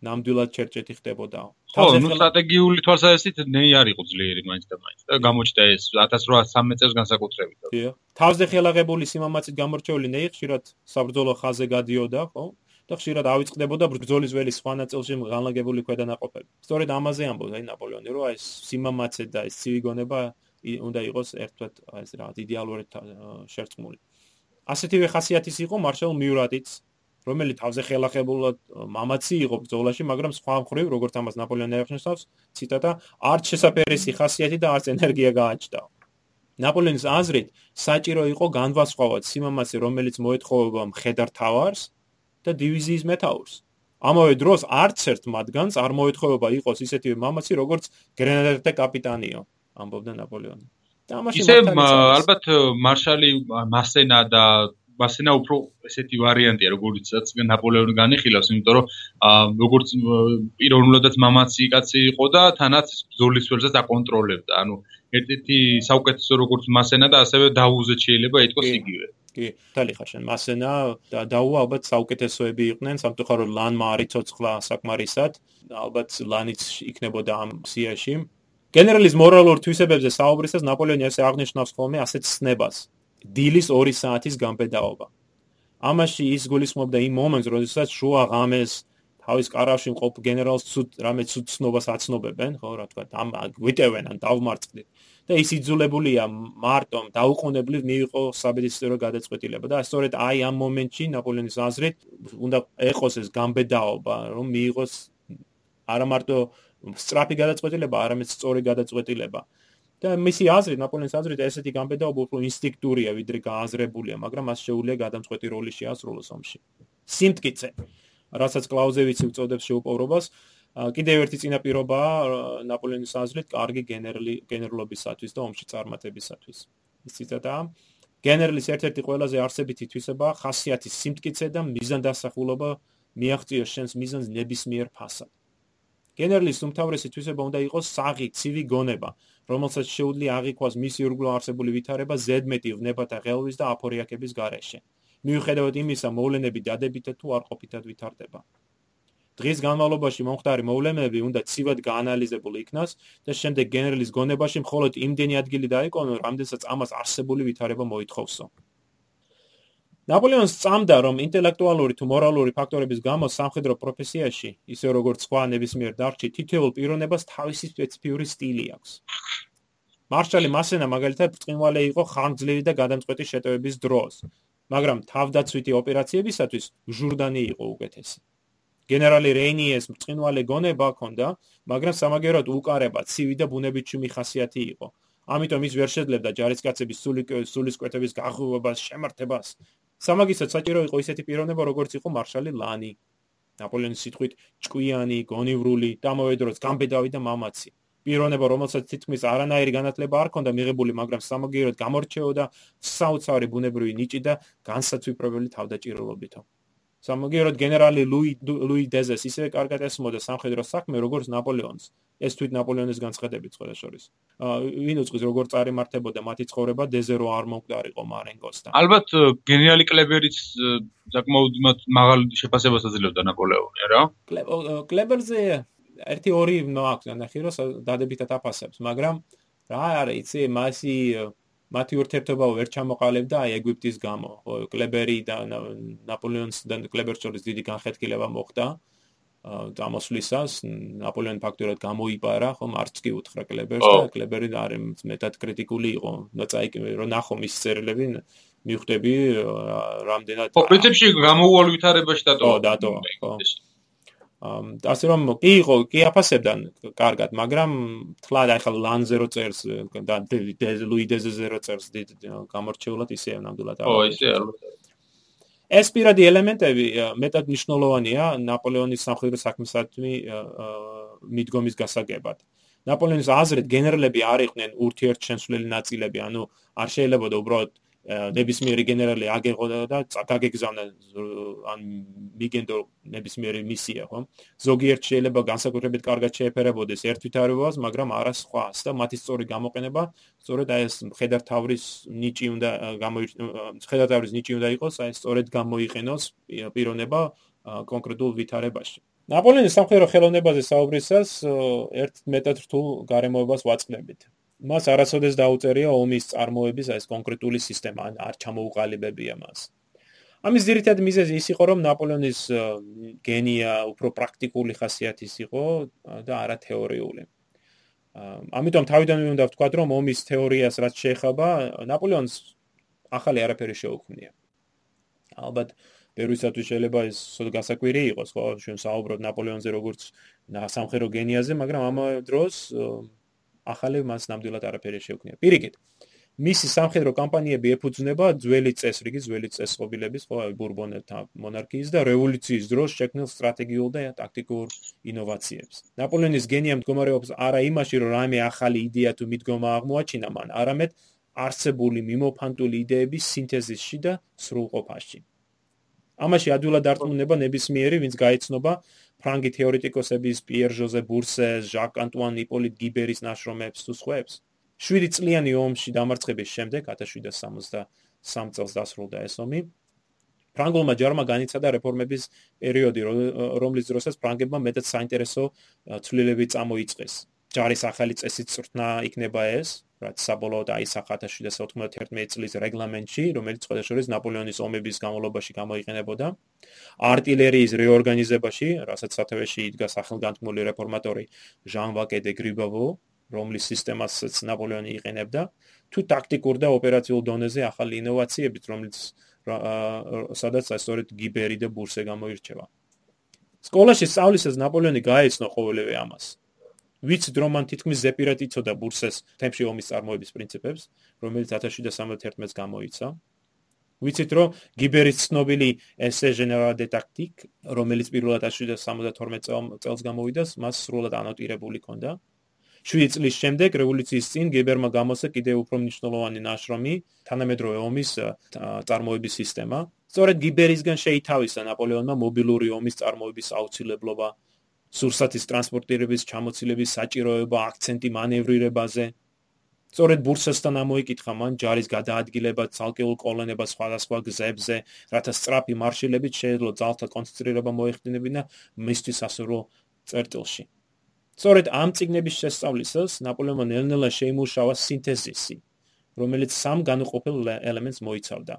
ნამდვილად ჩერჭეთი ხდებოდაო. ხო, ნუ სტრატეგიული თვალსაზრისით ნეი არ იყო ძლიერი მაინც და მაინც და გამოჩნდა ეს 1813 წელს განსაკუთრებით. დიახ. თავზე ხელაღებული სიმამაცით გამორჩეული ნეი ხშირად საბრძოლო ხაზზე გადიოდა, ხო? და ხშირად ავიწყდებოდა ბრძოლის ველი სხვა ნაწილში განლაგებული ქვედანაყოფები. სწორედ ამაზე ამბობს აი ნაპოლეონი, რომ აი სიმამაცე და ეს ცივი გონება უნდა იყოს ერთად ეს რა იდეალური შერწყმული. ასეთივე ხასიათის იყო მარშალ მიურატიც, რომელიც თავზე ხელახებულად მამაცი იყო ბრძოლაში, მაგრამ სხვა მხრივ, როგორც ამას ნაპოლეონი აღნიშნავს, ციტატა, არც შესაძერესი ხასიათი და არც ენერგია გააჩნდა. ნაპოლეონის აზრით, საჭირო იყო განვასხვავოთ სიმამაცე, რომელიც მოეთხოვება მხედარ თავარს და დივიზიის მეთაურს. ამავე დროს არც ერთ მათგანს არ მოეთხოვება იყოს ისეთივე მამაცი, როგორც გრენადერთა კაპიტანიო, ამბობდა ნაპოლეონი. და ამაში ისე ალბათ მარშალი მასენა და მასენა უფრო ესეთი ვარიანტია როგორიცაც ნაპოლეონი განიხილავს იმიტომ რომ როგორც პიროვნულადაც მამაცი კაცი იყო და თანაც ბრძოლის ველზეც აკონტროლებდა. ანუ ერთ-ერთი საუკეთესო როგორც მასენა და ასევე დაუზე შეიძლება ითქვას იგივე. კი თალიხა შენ მასენა და დაუ ალბათ საუკეთესოები იყვნენ სამწუხაროდ ლანმა არიწოცხლა საკმარისად. ალბათ ლანიც იქნებოდა ამ სიაში. გენერალის მორალურ თვისებებზე საუბრისას ნაპოლეონი ასე აღნიშნავს ხოლმე ასეთ ცნებას დილის 2 საათის გამბედაობა. ამაში ის გულისხმობდა იმ მომენტს, როდესაც შუა ღამეს თავის კარავში მყოფ გენერალს ცუდ რამე ცუდ ცნობას აცნობებენ, ხო, რა თქვა, ამ გვიტევენ ან დავმარცხდით. და ის იძულებულია მარტომ დაუყოვნებლივ მიიღო საბედისწერო გადაწყვეტილება და სწორედ აი ამ მომენტში ნაპოლეონის აზრით უნდა ეყოს ეს გამბედაობა, რომ მიიღოს არა მარტო სწრაფი გადაწყვეტილება, არამედ სწორი გადაწყვეტილება. და მისი აზრით, ნაპოლეონის აზრით, ესეთი გამბედაობა უფრო ინსტინქტურია, ვიდრე გააზრებულია, მაგრამ მას შეუძლია გადამწყვეტი როლი შეასრულოს ომში. სიმტკიცე, რასაც კლაუზევიცი უწოდებს შეუპოვრობას, კიდევ ერთი წინაპირობაა ნაპოლეონის აზრით, კარგი გენერალი გენერლობისათვის და ომში წარმატებისათვის. ის ციტატაა: გენერლის ერთ-ერთი ყველაზე არსებითი თვისება ხასიათის სიმტკიცე და მიზანდასახულობა მიაღწიოს შენს მიზანს ნებისმიერ ფასად. გენერლის უმთავრესი თვისება უნდა იყოს საღი, ცივი გონება, რომელსაც შეუძლია აღიქვას მისი ურგლო არსებული ვითარება ზედმეტი ვნებათა ღელვის და აფორიაკების გარეშე. მიუხედავად იმისა, მოვლენები დადებითად თუ არ ყოფითად ვითარდება. დღის განმავლობაში მომხდარი მოვლენები უნდა ცივად გაანალიზებულ იქნას და შემდეგ გენერლის გონებაში მხოლოდ იმდენი ადგილი დაიკონო, რამდენსაც ამას არსებული ვითარება მოითხოვსო. ნაპოლეონს წამდა, რომ ინტელექტუალური თუ მორალური ფაქტორების გამო სამხედრო პროფესიაში, ისე როგორც სხვა ნებისმიერ დარგში, თითოეულ პიროვნებას თავისი სპეციფიური სტილი აქვს. მარშალი მასენა მაგალითად ბრწყინვალე იყო ხანგრძლივი და გადამწყვეტი შეტევების დროს, მაგრამ თავდაცვითი ოპერაციებისათვის ჟურდანი იყო უკეთესი. გენერალი რეინიეს ბრწყინვალე გონება ჰქონდა, მაგრამ სამაგეროდ უკარება, ცივი და ბუნებითი ხასიათი იყო. ამიტომ ის ვერ შეძლებდა ჯარისკაცების სული სულისკვეთების გაღვივებას, შემართებას, სამაგისად საჭირო იყო ისეთი პიროვნება, როგორც იყო მარშალი ლანი. ნაპოლეონის სიტყვით, ჭკვიანი, გონივრული, დამოედროს გამბედავი და მამაცი. პიროვნება, რომელსაც თითქმის არანაირი განათლება არ ჰქონდა მიღებული, მაგრამ სამაგიეროდ გამორჩეოდა საოცარი ბუნებრივი ნიჭი და განსაცვიფრებელი თავდაჭირულობითო. სამაგიეროდ გენერალი ლუი ლუი დეზეს ისევე კარგად ესმოდა სამხედრო საქმე, როგორც ნაპოლეონს. ეს თვით ნაპოლეონის განცხადებით ყველა შორის. ვინ უძღვის როგორ წარიმართებოდა მათი ცხოვრება დეზერო არ მომკვდარიყო მარენგოსთან. ალბათ გენერალი კლებერიც საკმაოდ მაღალ შეფასებას აძლევდა ნაპოლეონი, რა? კლებერზე ერთი ორი მაქვს ნახე რომ დადებითად აფასებს, მაგრამ რა არის, იცი, მასი მათი ურთიერთობა ვერ ჩამოყალიბდა აი ეგვიპტის გამო. ხო, კლებერი და ნაპოლეონს და კლებერს შორის დიდი განხეთქილება მოხდა. დამოსვლისას ნაპოლეონი ფაქტურად გამოიპარა, ხომ არც კი უთხრა კლებერს და კლებერი არის მეტად კრიტიკული იყო. და წაიკი რომ ნახო მის წერილები მიხვდები რამდენად ხო, პრინციპში გამოუვალ ვითარებაში დატო. ხო, დატო. ხო. ასე რომ კი იყო, კი აფასებდა კარგად, მაგრამ თლად ახლა ლანზე რო წერს და ლუი დეზე რო წერს გამორჩეულად ისე ნამდვილად არა. ხო, ისე ეს პირადი ელემენტები მეტად მნიშვნელოვანია ნაპოლეონის სამხედრო საქმესადმი მიდგომის გასაგებად. ნაპოლეონის აზრით გენერლები არ იყვნენ ურთიერთშემსვლელი ნაწილები, ანუ არ შეიძლება და უბრალოდ ნებისმიერი გენერალი აგეღოდა და გაგეგზავნა ან მიგენდო ნებისმიერი მისია, ხო? ზოგიერთ შეიძლება განსაკუთრებით კარგად შეეფერებოდეს ერთვითარებას, მაგრამ არა სხვას და მათი სწორი გამოყენება, სწორედ აი ეს ხედართავრის ნიჭი უნდა გამოიყენოს, ხედართავრის ნიჭი უნდა იყოს, აი სწორედ გამოიყენოს პიროვნება კონკრეტულ ვითარებაში. ნაპოლეონის სამხედრო ხელოვნებაზე საუბრისას ერთ მეტად რთულ გარემოებას ვაწყდებით. მას არასოდეს დაუწერია ომის წარმოების ეს კონკრეტული სისტემა, არ ჩამოუყალიბებია მას. ამის ძირითადი მიზეზი ის იყო, რომ ნაპოლეონის გენია უფრო პრაქტიკული ხასიათის იყო და არა თეორიული. ამიტომ თავიდანვე უნდა ვთქვა, რომ ომის თეორიას რაც შეეხება, ნაპოლეონს ახალი არაფერი შეუქმნია. ალბათ პერუისათვის შეიძლება ეს სულ გასაკვირი იყოს, ხო, ჩვენ საუბრობთ ნაპოლეონზე როგორც სამხედრო გენიაზე, მაგრამ ამ დროს ახალი მას ნამდვილად არაფერი შეუქმნია. პირიქით, მისი სამხედრო კამპანიები ეფუძნება ძველი წესრიგი, ძველი წესხობილების, ხო, ბურბონელთა მონარქიის და რევოლუციის დროს შექმნილ სტრატეგიულ და ტაქტიკურ ინოვაციებს. ნაპოლეონის გენია მდგომარეობს არა იმაში, რომ რაიმე ახალი იდეა თუ მიდგომა აღმოაჩინა მან, არამედ არსებული მიმოფანტული იდეების სინთეზისში და სრულყოფაში. ამაში ადვილად დარწმუნება ნებისმიერი, ვინც გაეცნობა ფრანგი თეორეტიკოსების პიერ ჟოზე ბურსეს, ჟაკ ანტუან იპოლიტ გიბერის ნაშრომებს თუ სხვებს. 7 წლიანი ომში დამარცხების შემდეგ 1763 წელს დასრულდა ეს ომი. ფრანგულმა ჯარმა განიცადა რეფორმების პერიოდი, რომლის დროსაც ფრანგებმა მეტად საინტერესო ცვლილებები წამოიწყეს. ჯარის ახალი წესით წრთნა იქნება ეს, რაც საბოლოოდ აისახა 1791 წლის რეგლამენტში, რომელიც შესაძლოა ნაპოლეონის ომების განმავლობაში გამოიყენებოდა, артиლერიის რეორგანიზებაში, რასაც სათავეში იდგა სახელგანთმული რეფორმატორი ჟან-ვაკე დე გრიბავო, რომლის სისტემასაც ნაპოლეონი იყენებდა, თუ ტაქტიკურ და ოპერაციულ დონეზე ახალი ინოვაციებით, რომელიც სადაც სწორედ გიბერი და ბურსე გამოირჩევა. სკოლაში სწავლისას ნაპოლეონი გაეცნო ყოველივე ამას. ვიცით რომ მან თითქმის ზეპირად იცოდა ბურსეს თემში ომის წარმოების პრინციპებს, რომელიც 1771 წელს გამოიცა. ვიცით რომ გიბერის ცნობილი ესე ჟენერალ დე ტაქტიკ, რომელიც პირველად 1772 წელს გამოვიდა, მას სრულად ანოტირებული ჰქონდა. 7 წლის შემდეგ რევოლუციის წინ გიბერმა გამოსცა კიდევ უფრო მნიშვნელოვანი ნაშრომი თანამედროვე ომის წარმოების სისტემა. სწორედ გიბერისგან შეითავისა ნაპოლეონმა მობილური ომის წარმოების აუცილებლობა სურსათის ტრანსპორტირების ჩამოცილების საჭიროება, აქცენტი მანევრირებაზე. სწორედ ბურსასთან ამოიკითხა მან ჯარის გადაადგილება ცალკეულ კოლონებას სხვადასხვა გზებზე, რათა სწრაფი მარშრუტებით შეეძლო ძალთა კონცენტრირება მოეხდინებინა მისთვის ასურო წერტილში. სწორედ ამ ციგნების შესწავლისას ნაპოლეონმა ნელ-ნელა შეიმუშავა სინთეზისი, რომელიც სამ განუყოფელ ელემენტს მოიცავდა.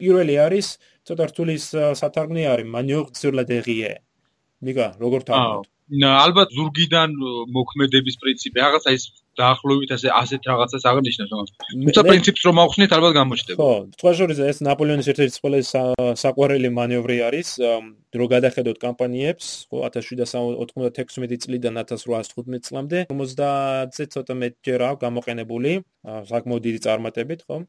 პირველი არის ცოტა რთული სათარგმნი არის მანიოღ ზურლადერიე. მიგა როგორ თავად? ალბათ ზურგიდან მოქმედების პრინციპი რაღაცა ის დაახლოებით ასე ასეთ რაღაცას აღნიშნავს თუმცა თუმცა პრინციპს რომ ავხსნით ალბათ გამოჩნდება. ხო თქვა შორის ეს ნაპოლეონის ერთ-ერთი ყველაზე საყვარელი მანევრი არის დრო გადახედოთ კამპანიებს ხო 1796 წლიდან 1815 წლამდე 50-ზე ცოტა მეტჯერა გამოყენებული საკმაოდ დიდი წარმატებით ხო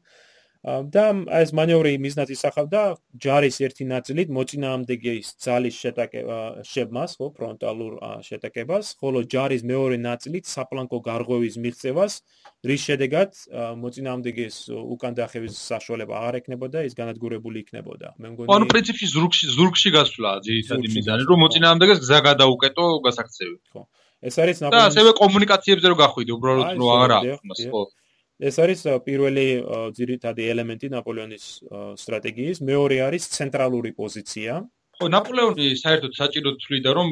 და ეს მანევრი მიზნად ისახავდა ჯარის ერთი ნაწილით მოწინააღმდეგის ძალის შეტაკება შებმას, ხო, ფრონტალურ შეტაკებას, ხოლო ჯარის მეორე ნაწილით საფლანკო გარღვევის მიღწევას, რის შედეგად მოწინააღმდეგის უკან დახევის საშუალება არ ექნებოდა, ის განადგურებული იქნებოდა. მე მგონი ანუ პრინციპში ზურგში ზურგში გასვლა ძირითადი მიზანი, რომ მოწინააღმდეგეს გზა გადაუკეტო გასაქცევი. ხო. ეს არის ნაპოლეონის და ასევე კომუნიკაციებზე რო გახვიდე, უბრალოდ რო აღარ აქვს, ხო. ეს არის პირველი ძირითადი ელემენტი ნაპოლეონის სტრატეგიის, მეორე არის ცენტრალური პოზიცია. ხო, ნაპოლეონი საერთოდ საჭირო თვლიდა, რომ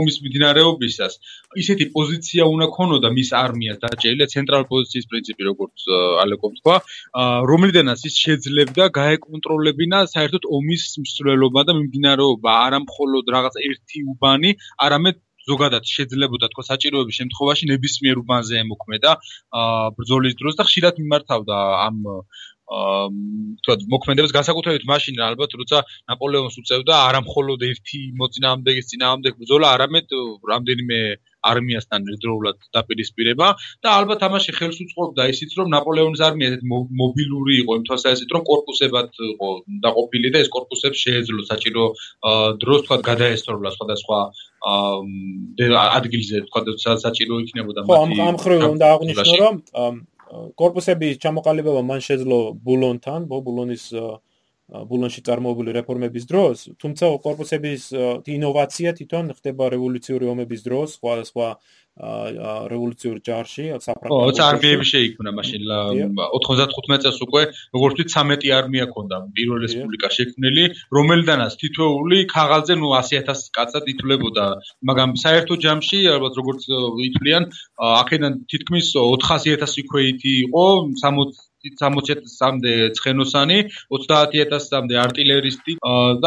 ომის მიმდინარეობისას ისეთი პოზიცია უნდა ქონოდა მის არმიას დაჭერილი ცენტრალური პოზიციის პრინციპი, როგორც ალეკო თქვა, რომლიდანაც ის შეძლებდა გაეკონტროლებინა საერთოდ ომის მსვლელობა და მიმდინარეობა, არა მხოლოდ რაღაც ერთი უბანი, არამედ ზოგადად შეძლებოდა თქო საჭიროების შემთხვევაში ნებისმიერ უბანზე ემოქმედა ბრძოლის დროს და ხშირად მიმართავდა ამ თქო მოქმედებს განსაკუთრებით მაშინ ალბათ როცა ნაპოლეონს უწევდა არა მხოლოდ ერთი მოწინააღმდეგის წინააღმდეგ ბრძოლა არამედ რამდენიმე არმიასთან ერთდროულად დაპირისპირება და ალბათ ამაში ხელს უწყობდა ისიც რომ ნაპოლეონის არმია მობილური იყო იმ თვალსაზრისით რომ корпуსებად იყო დაყოფილი და ეს корпуსებს შეეძლო საჭირო დროს თქვა გადაესწორლა სხვადასხვა ადგილზე თქვა საჭირო იქნებოდა მათი ხო ამ ხრივ უნდა აღვნიშნო რომ корпуსების ჩამოყალიბება მან შეძლო ბულონთან ბულონის ბულონში წარმოებული რეფორმების დროს, თუმცა корпуსების ინოვაცია თვითონ ხდება რევოლუციური ომების დროს, სხვა სხვა რევოლუციურ ჯარში, საპრაქტიკო. ოც არმიები შეიქმნა მაშინ 95 წელს უკვე, როგორც ვთქვით, 13 არმია ქონდა პირველ რესპუბლიკაში შექმნილი, რომელიდანაც თითოეული ქაღალზე ნუ 100000 კაცად ითვლებოდა, მაგრამ საერთო ჯამში ალბათ როგორც ითვლიან, აქედან თითქმის 400000 იქვეითი იყო, 60 67000-მდე ცხენოსანი, 30000-მდე არტილერისტი,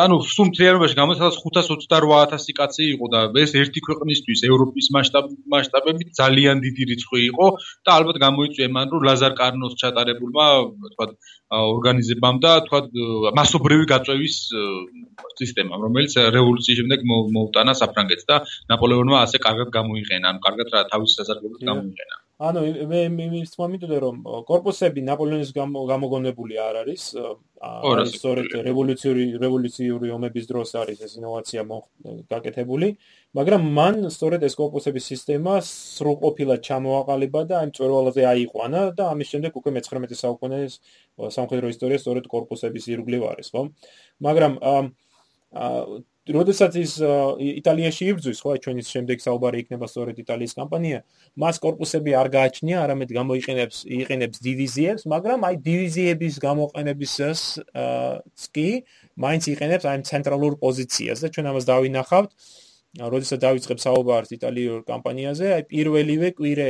ანუ სულ მთლიანობაში გამოცხადდა 528000 კაცი იყო და ეს ერთი ქვეყნისთვის ევროპის მასშტაბებით ძალიან დიდი რიცხვი იყო და ალბათ გამოიწვია მან რომ ლაზარ კარნოს ჩატარებულმა თქვა ორგანიზებამ და თქვა მასობრივი გაწევის სისტემამ, რომელიც რევოლუციის შემდეგ მოუტანა საფრანგეთს და ნაპოლეონმა ასე კარგად გამოიყენა, ანუ კარგად რა თავის სასარგებლოდ გამოიყენა. ანუ მე იმის მომიტყვი რომ корпуსები ნაპოლეონის გამოგონებული არ არის არის სწორედ რევოლუციური რევოლუციური ომების დროს არის ეს ინოვაცია გაკეთებული მაგრამ მან სწორედ ეს корпуსების სისტემა სრულყოფილად ჩამოაყალიბა და ამ წვერვალზე აიყვანა და ამის შემდეგ უკვე მე-19 საუკუნის სამხედრო ისტორია სწორედ корпуსების ირგვლივ არის ხო? მაგრამ აა როდესაც ის იტალიაში იბრძვის, ხო, ჩვენის შემდეგ საუბარი იქნება სწორედ იტალიის კამპანია, მას корпуსები არ გააჩნია, არამედ გამოიყენებს იყენებს დივიზიებს, მაგრამ აი დივიზიების გამოყენებისას კი მაინც იყენებს აი ცენტრალურ პოზიციას და ჩვენ ამას დავინახავთ. როდესაც დავიწყებ საუბარს იტალიურ კამპანიაზე, აი პირველივე კვირე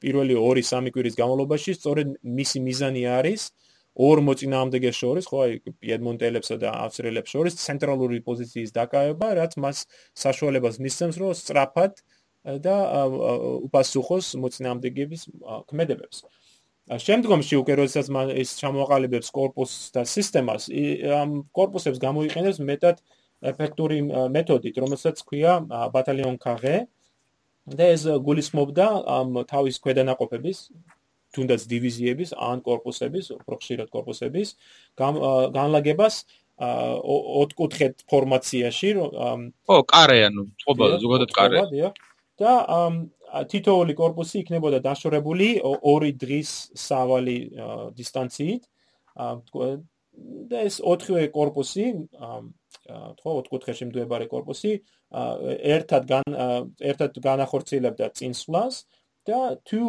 პირველი 2-3 კვირის განმავლობაში სწორედ მისი მიზანი არის აა ორ მოწინააღმდეგეს შორის, ხო, აი პიედმონტელებსა და ავსტრიელებს შორის ცენტრალური პოზიციის დაკავება, რაც მას საშუალებას მისცემს, რომ სწრაფად და უპასუხოს მოწინააღმდეგეების ქმედებებს. შემდგომში უკვე როდესაც მან ეს ჩამოაყალიბებს корпуსს და სისტემას, ამ корпуსებს გამოიყენებს მეტად ეფექტური მეთოდით, რომელსაც ქვია ბატალიონ კაღე და ეს გულისხმობდა ამ თავის ქვედანაყოფების თუნდაც დივიზიების ან корпуსების, უფრო ხშირად корпуსების განლაგებას ოთხკუთხედ ფორმაციაში ო კარე ანუ წყობა ზოგადად კარე. და თითოეული корпуსი იქნებოდა დაშორებული ორი დღის სავალი დისტანციით. და ეს ოთხივე корпуსი თქო ოთხკუთხედში მდვებარე корпуსი ერთად ერთად განახორციელებდა წინსვლას და თუ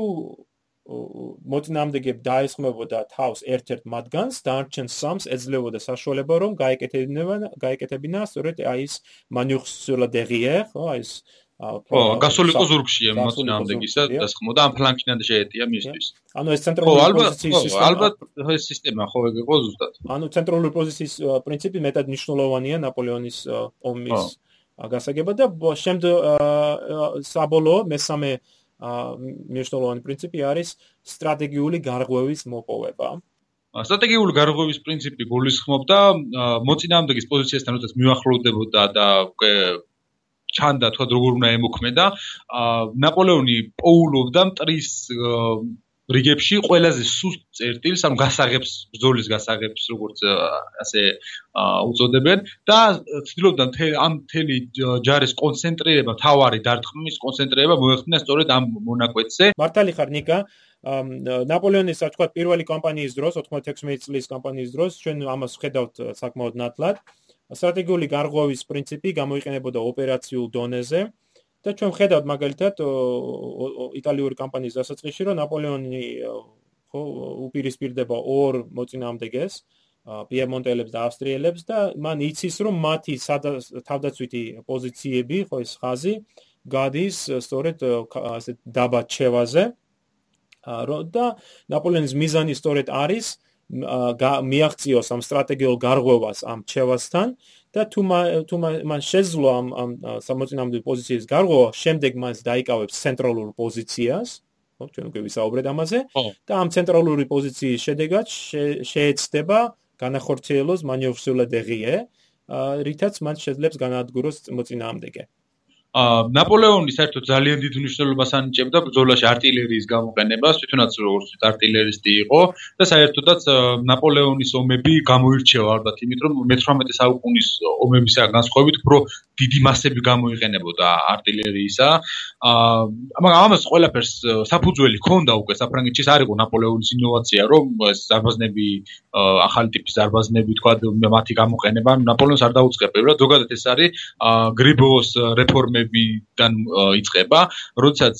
მოწინააღმდეგებ დაესხმებოდა თავს ერთ-ერთ მათგანს და არჩენს სამს ეძლეოდა საშუალება რომ გაეკეთებინა გაეკეთებინა სწორედ აი ეს მანიუხსულა დერიერ, ხო, აი ეს ო, გასულიყო ზურგში ამ მოწინააღმდეგის და დასხმოდა ამ ფლანკიდან შეეტია მისთვის. ანუ ეს ცენტრალური პოზიციის სისტემა. ალბათ ეს სისტემა ხო ეგეყო ზუსტად. ანუ ცენტრალური პოზიციის პრინციპი მეტად მნიშვნელოვანია ნაპოლეონის ომის გასაგებად და შემდეგ საბოლოო მესამე აა მნიშვნელოვანი პრინციპი არის სტრატეგიული გარღვევის მოპოვება. სტრატეგიული გარღვევის პრინციპი გულისხმობდა მოწინააღმდეგის პოზიციასთან როდესაც მიახლოვდებოდა და უკვე ჩანდა თქვა როგორ უნდა ემოქმედა ნაპოლეონი პოულობდა მტრის რიგებში ყველაზე სუსტ წერტილს, ანუ გასაღებს, ბრძოლის გასაღებს, როგორც ასე უწოდებენ. და ცდილობდა ამ თელი ჯარის კონცენტრირება, თავარი დარტყმის კონცენტრირება მოეხდინა სწორედ ამ მონაკვეთზე. მართალი ხარ ნიკა ნაპოლეონის ასე ვთქვათ პირველი კამპანიის დროს 96 წლის კამპანიის დროს ჩვენ ამას ხედავთ საკმაოდ ნათლად. სტრატეგიული გარღვევის პრინციპი გამოიყენებოდა ოპერაციულ დონეზე და ჩვენ ხედავთ მაგალითად იტალიური კამპანიის დასაწყისში რომ ნაპოლეონი ხო უპირისპირდება ორ მოწინააღმდეგეს პიემონტელებს და ავსტრიელებს და მან იცის რომ მათი თავდაცვითი პოზიციები ხო ეს ხაზი გადის სწორედ ასე დაბა ჩევაზე. და ნაპოლეონის მიზანი სწორედ არის მიაღწიოს ამ სტრატეგიულ გარღვევას ამ ჩევასთან და თუ თუ მან შეძლო ამ ამ სამოწინააღმდეგო პოზიციის გარღვევა, შემდეგ მას დაიკავებს ცენტრალურ პოზიციას, ხო, ჩვენ უკვე ვისაუბრეთ ამაზე და ამ ცენტრალური პოზიციის შედეგად შეეცდება განახორციელოს მანივრსულა დერიე, რითაც მან შეძლებს განადგუროს მოწინააღმდეგე. ნაპოლეონი საერთოდ ძალიან დიდ მნიშვნელობას ანიჭებდა ბრძოლაში артиლერიის გამოყენებას, თვითონაც როგორც артиლერისტი იყო და საერთოდაც ნაპოლეონის ომები გამოირჩევა ალბათ, იმიტომ რომ მე-18 საუკუნის ომებისგან განსხვავებით უფრო დიდი მასები გამოიყენებოდა артиლერიისა. აა მაგრამ ამას ყველაფერს საფუძველი ჰქონდა უკვე საფრანგეთში არ იყო ნაპოლეონის ინოვაცია, რომ ეს ზარბაზნები ახალი ტიპის ზარბაზნები თქვა მათი გამოყენება ნაპოლეონს არ დაუწყებდა. ზოგადად ეს არის გრიბოოს რეფორმა მანქანებიდან იწყება, როდესაც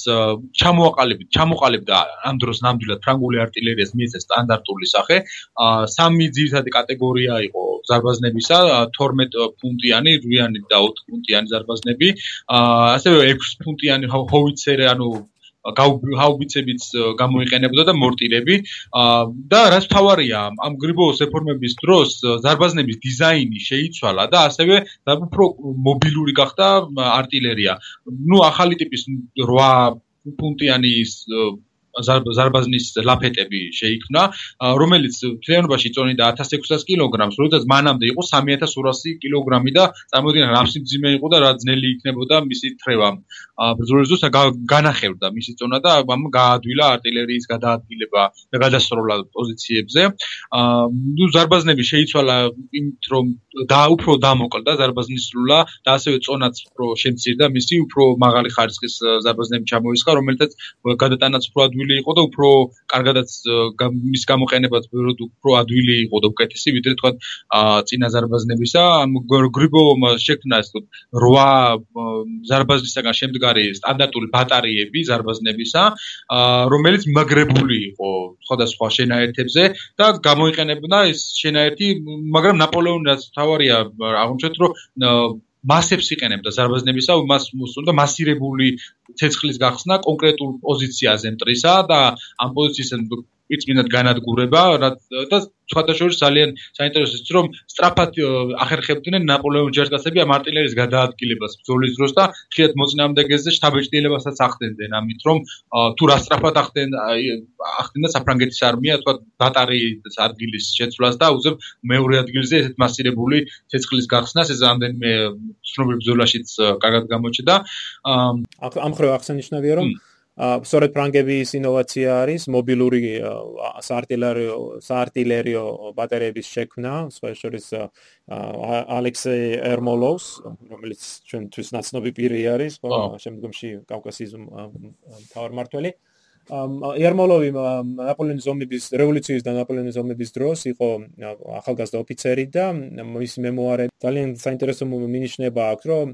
ჩამოაყალიბეთ, ჩამოყალიბდა ამ დროს ნამდვილად ფრანგული არტილერიას მიეცა სტანდარტული სახე. სამი ძირითადი კატეგორია იყო ზარბაზნებისა, 12 ფუნტიანი, 8 და 4 ფუნტიანი ზარბაზნები, ასევე 6 ფუნტიანი ჰოვიცერი, ანუ გაუბიცებით э, გამოიყენებოდა და მორტირები და რაც თავარია ამ გრიბოოს რეფორმების დროს э, ზარბაზნების დიზაინი შეიცვალა და ასევე უფრო მობილური გახდა артиლერია. ну ახალი ტიპის 8 პუნქტიანი ზარბაზნის ლაფეტები შეიქმნა, რომელიც მთლიანობაში იწონიდა 1600 კილოგრამს, როდესაც მანამდე იყო 3200 კილოგრამი და წარმოიდგინეთ, რამსი მძიმე იყო და რა ძნელი იქნებოდა მისი თრევა. ბრძოლისთვის განახევდა მისი წონა და ამ გაადვილა артиლერიის გადაადგილება და გადასროლა პოზიციებზე. აა ნუ ზარბაზნები შეიცვალა იმით რომ და უფრო დამოკლდა ზარბაზნის სულა და ასევე წონაც უფრო შემცირდა მისი უფრო მაღალი ხარისხის ზარბაზნები ჩამოისხა, რომელთაც გადატანაც უფრო ადვილი ადვილი იყო და უფრო კარგადაც მის გამოყენებაც უფრო ადვილი იყო და უკეთესი ვიდრე თქვა წინა ზარბაზნებისა ამ გრიბომ შექმნა ეს 8 ზარბაზნისაგან შემდგარი სტანდარტული ბატარეები ზარბაზნებისა რომელიც მაგრებული იყო სხვადასხვა შენაერთებზე და გამოიყენებდა ეს შენაერთი მაგრამ ნაპოლეონი თავარია აღმოჩნდა რომ მასებს იყენებდა ზარბაზნებისა, მას მოსწონდა მასირებული ცეცხლის გახსნა კონკრეტულ პოზიციაზე მტრისა და ამ პოზიციაზე იწმინად განადგურება და სხვადასხვა ძალიან საინტერესოა რომ სწრაფად ახერხებდნენ ნაპოლეონის ჯარდაცები ამ артиლერიის გადაადგილებას ბრძოლის დროს და ხშირად მოწინააღმდეგეზე შთაბეჭდილებასაც ახდენდნენ ამით რომ თუ რა სწრაფად ახდენ ახდენდა საფრანგეთის არმია თქვა ბატარიის ადგილის შეცვლას და უძებ მეორე ადგილზე ესეთ მასირებული ცეცხლის გახსნას ეს რამდენიმე ცნობილ ბრძოლაშიც კარგად გამოჩნდა. ამ ხრევ აღსანიშნავია რომ სწორედ ფრანგების ინოვაცია არის მობილური საარტილერიო საარტილერიო ბატარეების შექმნა, სხვა შორის ალექსეი ერმოლოვს, რომელიც ჩვენთვის ნაცნობი პირი არის, ხო, შემდგომში კავკასიის მთავარმართველი. ერმოლოვი ნაპოლეონის ომების რევოლუციის და ნაპოლეონის ომების დროს იყო ახალგაზრდა ოფიცერი და მის მემუარები ძალიან საინტერესო მინიშნება აქვს რომ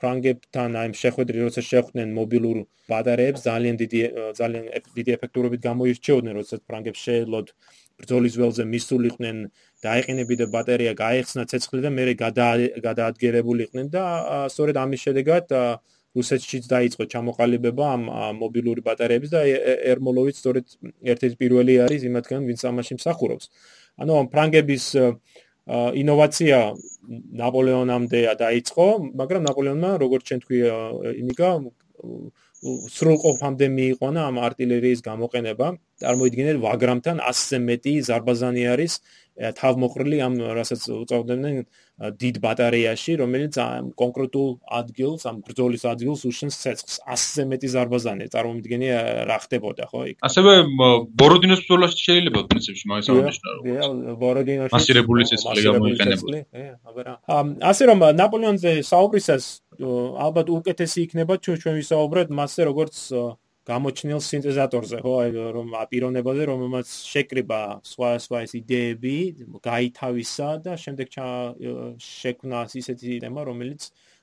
ფრანგებთან აი შეხვედრი როცა შეხვდნენ მობილურ ბატარეებს ძალიან დიდი ძალიან დიდი ეფექტურობით გამოირჩეოდნენ როცა ფრანგებს შეეძლოთ ბრძოლის ველზე მისულიყვნენ დაიყენებინა ბატარეა გაიხსნა ცეცხლი და მე გადაადგერებულიყვნენ და სწორედ ამის შედეგად რუსეთშიც დაიწყო ჩამოყალიბება ამ მობილური ბატარეების და ერმოლოვიც სწორედ ერთ-ერთი პირველი არის იმათგან, ვინც ამაში მსახურობს. ანუ ამ ფრანგების ინოვაცია ნაპოლეონამდე დაიწყო, მაგრამ ნაპოლეონმა როგორც ჩვენ თქვი იმიგა სრულყოფამდე მიიყვანა ამ артиლერიის გამოყენება. წარმოიდგინეთ ვაგრამთან 100-ზე მეტი ზარბაზანი არის თავმოყრილი ამ რასაც უწოდებდნენ დიდ ბატარეაში, რომელიც კონკრეტულ ადგილს, ამ ბრძოლის ადგილს უშენს ცეცხლს. 100-ზე მეტი ზარბაზანი, წარმოვიდგენი რა ხდებოდა, ხო იქ. ასევე ბოროდინოს ბრძოლაში შეიძლება პრინციპში მაგას აღნიშნა დიახ, ბოროდინოში მასირებული ცეცხლი გამოიყენებოდა. აა, ასე რომ ნაპოლეონზე საუბრისას ალბათ უკეთესი იქნება ჩვენ ვისაუბროთ მასზე როგორც გამოჩნილ სინთეზატორზე, ხო, რომ აპირონებაზე, რომელმაც შეკრიბა სხვა სხვა იდეები, გაითავისა და შემდეგ შექმნა ისეთი თემა, რომელიც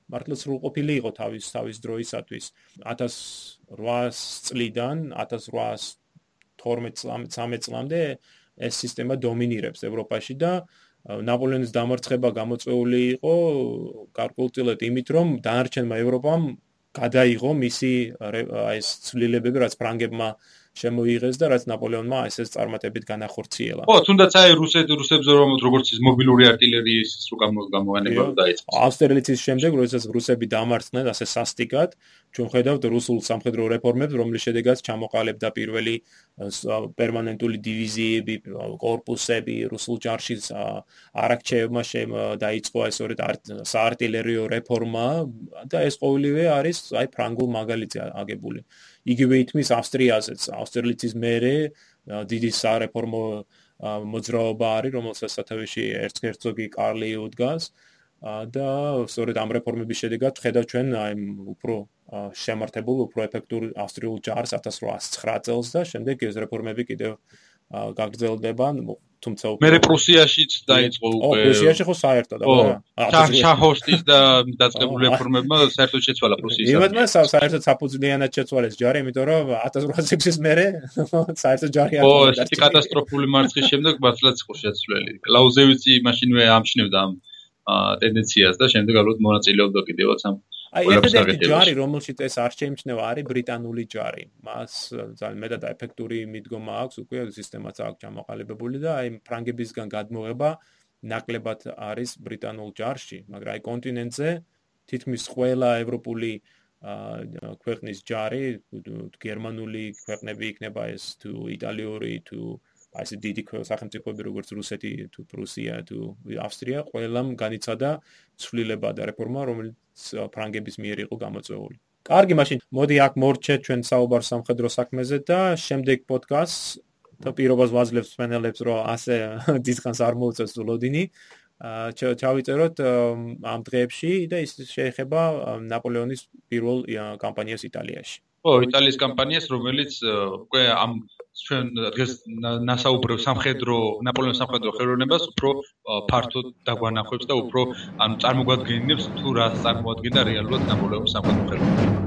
მართლაც სრულყოფილი იყო თავის თავის დროისათვის. 1800 წლიდან 1812-13 წლამდე ეს სისტემა დომინირებს ევროპაში და ნაპოლეონის დამარცხება გამოწვეული იყო გარკვეულწილად იმით, რომ დანარჩენმა ევროპამ გადაიღო მისი ეს ცვლილებები, რაც ფრანგებმა შემოიღეს და რაც ნაპოლეონმა ესეც წარმატებით განახორციელა. ხო, თუნდაც აი რუსეთ რუსებზე რომ როგორც ის მობილური артиლერიის ის რომ გამოყენება დაიწყეს. ავსტერლიცის შემდეგ, როდესაც რუსები დამარცხდნენ ასე სასტიკად, ჩვენ ხედავთ რუსულ სამხედრო რეფორმებს, რომლის შედეგად ჩამოყალიბდა პირველი პერმანენტული დივიზიები, корпуსები რუსულ ჯარში არაქჩეევმა დაიწყო ეს სწორედ საარტილერიო რეფორმა და ეს ყოველივე არის აი ფრანგულ მაგალითზე აგებული. იგივე ითმის ავსტრიაზეც. ავსტრიელიცის მერე დიდი სარეფორმო მოძრაობა არის რომელსაც სათავეში ერცგერცოგი კარლი უდგას. და სწორედ ამ რეფორმების შედეგად ხედავ ჩვენ აი უფრო შემართებულ უფრო ეფექტურ ავსტრიულ ჯარს 1809 წელს და შემდეგ ეს რეფორმები კიდევ გაგრძელდება თუმცა მე პრუსიაშიც დაიწყო უკვე. ო, პრუსიაში ხო საერთოდ აბა. შაჰოსტის და დაწყებული რეფორმებმა საერთოდ შეცვალა პრუსიის. იმედმა საერთოდ საფუძვლიანად შეცვალა ეს ჯარი, იმიტომ რომ 1800 წლის მერე <laughs> საერთოდ ჯარი არ იყო. ო, ეს კატასტროფული მარცხის შემდეგ მართლაც იყო შეცვლელი. კლაუზევიცი მაშინვე ამჩნევდა ამ ტენდენციას და შემდეგ ალბათ მონაწილეობდა კიდევაც ამ აი ერთ-ერთი ჯარი რომელშიც ეს არ შეიმჩნევა არის ბრიტანული ჯარი მას ძალიან მეტად ეფექტური მიდგომა აქვს უკვე სისტემაც აქვს ჩამოყალიბებული და აი ფრანგებისგან გადმოღება ნაკლებად არის ბრიტანულ ჯარში მაგრამ აი კონტინენტზე თითქმის ყველა ევროპული ქვეყნის ჯარი გერმანული ქვეყნები იქნება ეს თუ იტალიური თუ აი ეს დიდი სახელმწიფოები როგორც რუსეთი თუ პრუსია თუ ავსტრია ყველამ განიცადა ცვლილება და რეფორმა რომელიც ფრანგების მიერ იყო გამოწვეული. კარგი, მაშინ მოდი აქ მორჩეთ ჩვენ საუბარ სამხედრო საქმეზე და შემდეგ პოდკასტს და პირობას ვაძლევს ფენელებს რომ ასე <laughs> დისკანს არ მოუწევს ლოდინი. აა ჩავიწეროთ ამ დღეებში და ის შეეხება ნაპოლეონის პირველ კამპანიას იტალიაში. ო იტალიის კამპანიას რომელიც უკვე ამ ჩვენ დღეს ნასაუბრებ სამხედრო ნაპოლეონის სამხედრო ხელოვნებას უფრო ფართოდ დაგვანახვებს და უფრო ანუ წარმოგვადგენს თუ რა წარმოადგენდა რეალურად ნაპოლეონის სამხედრო ხელოვნება.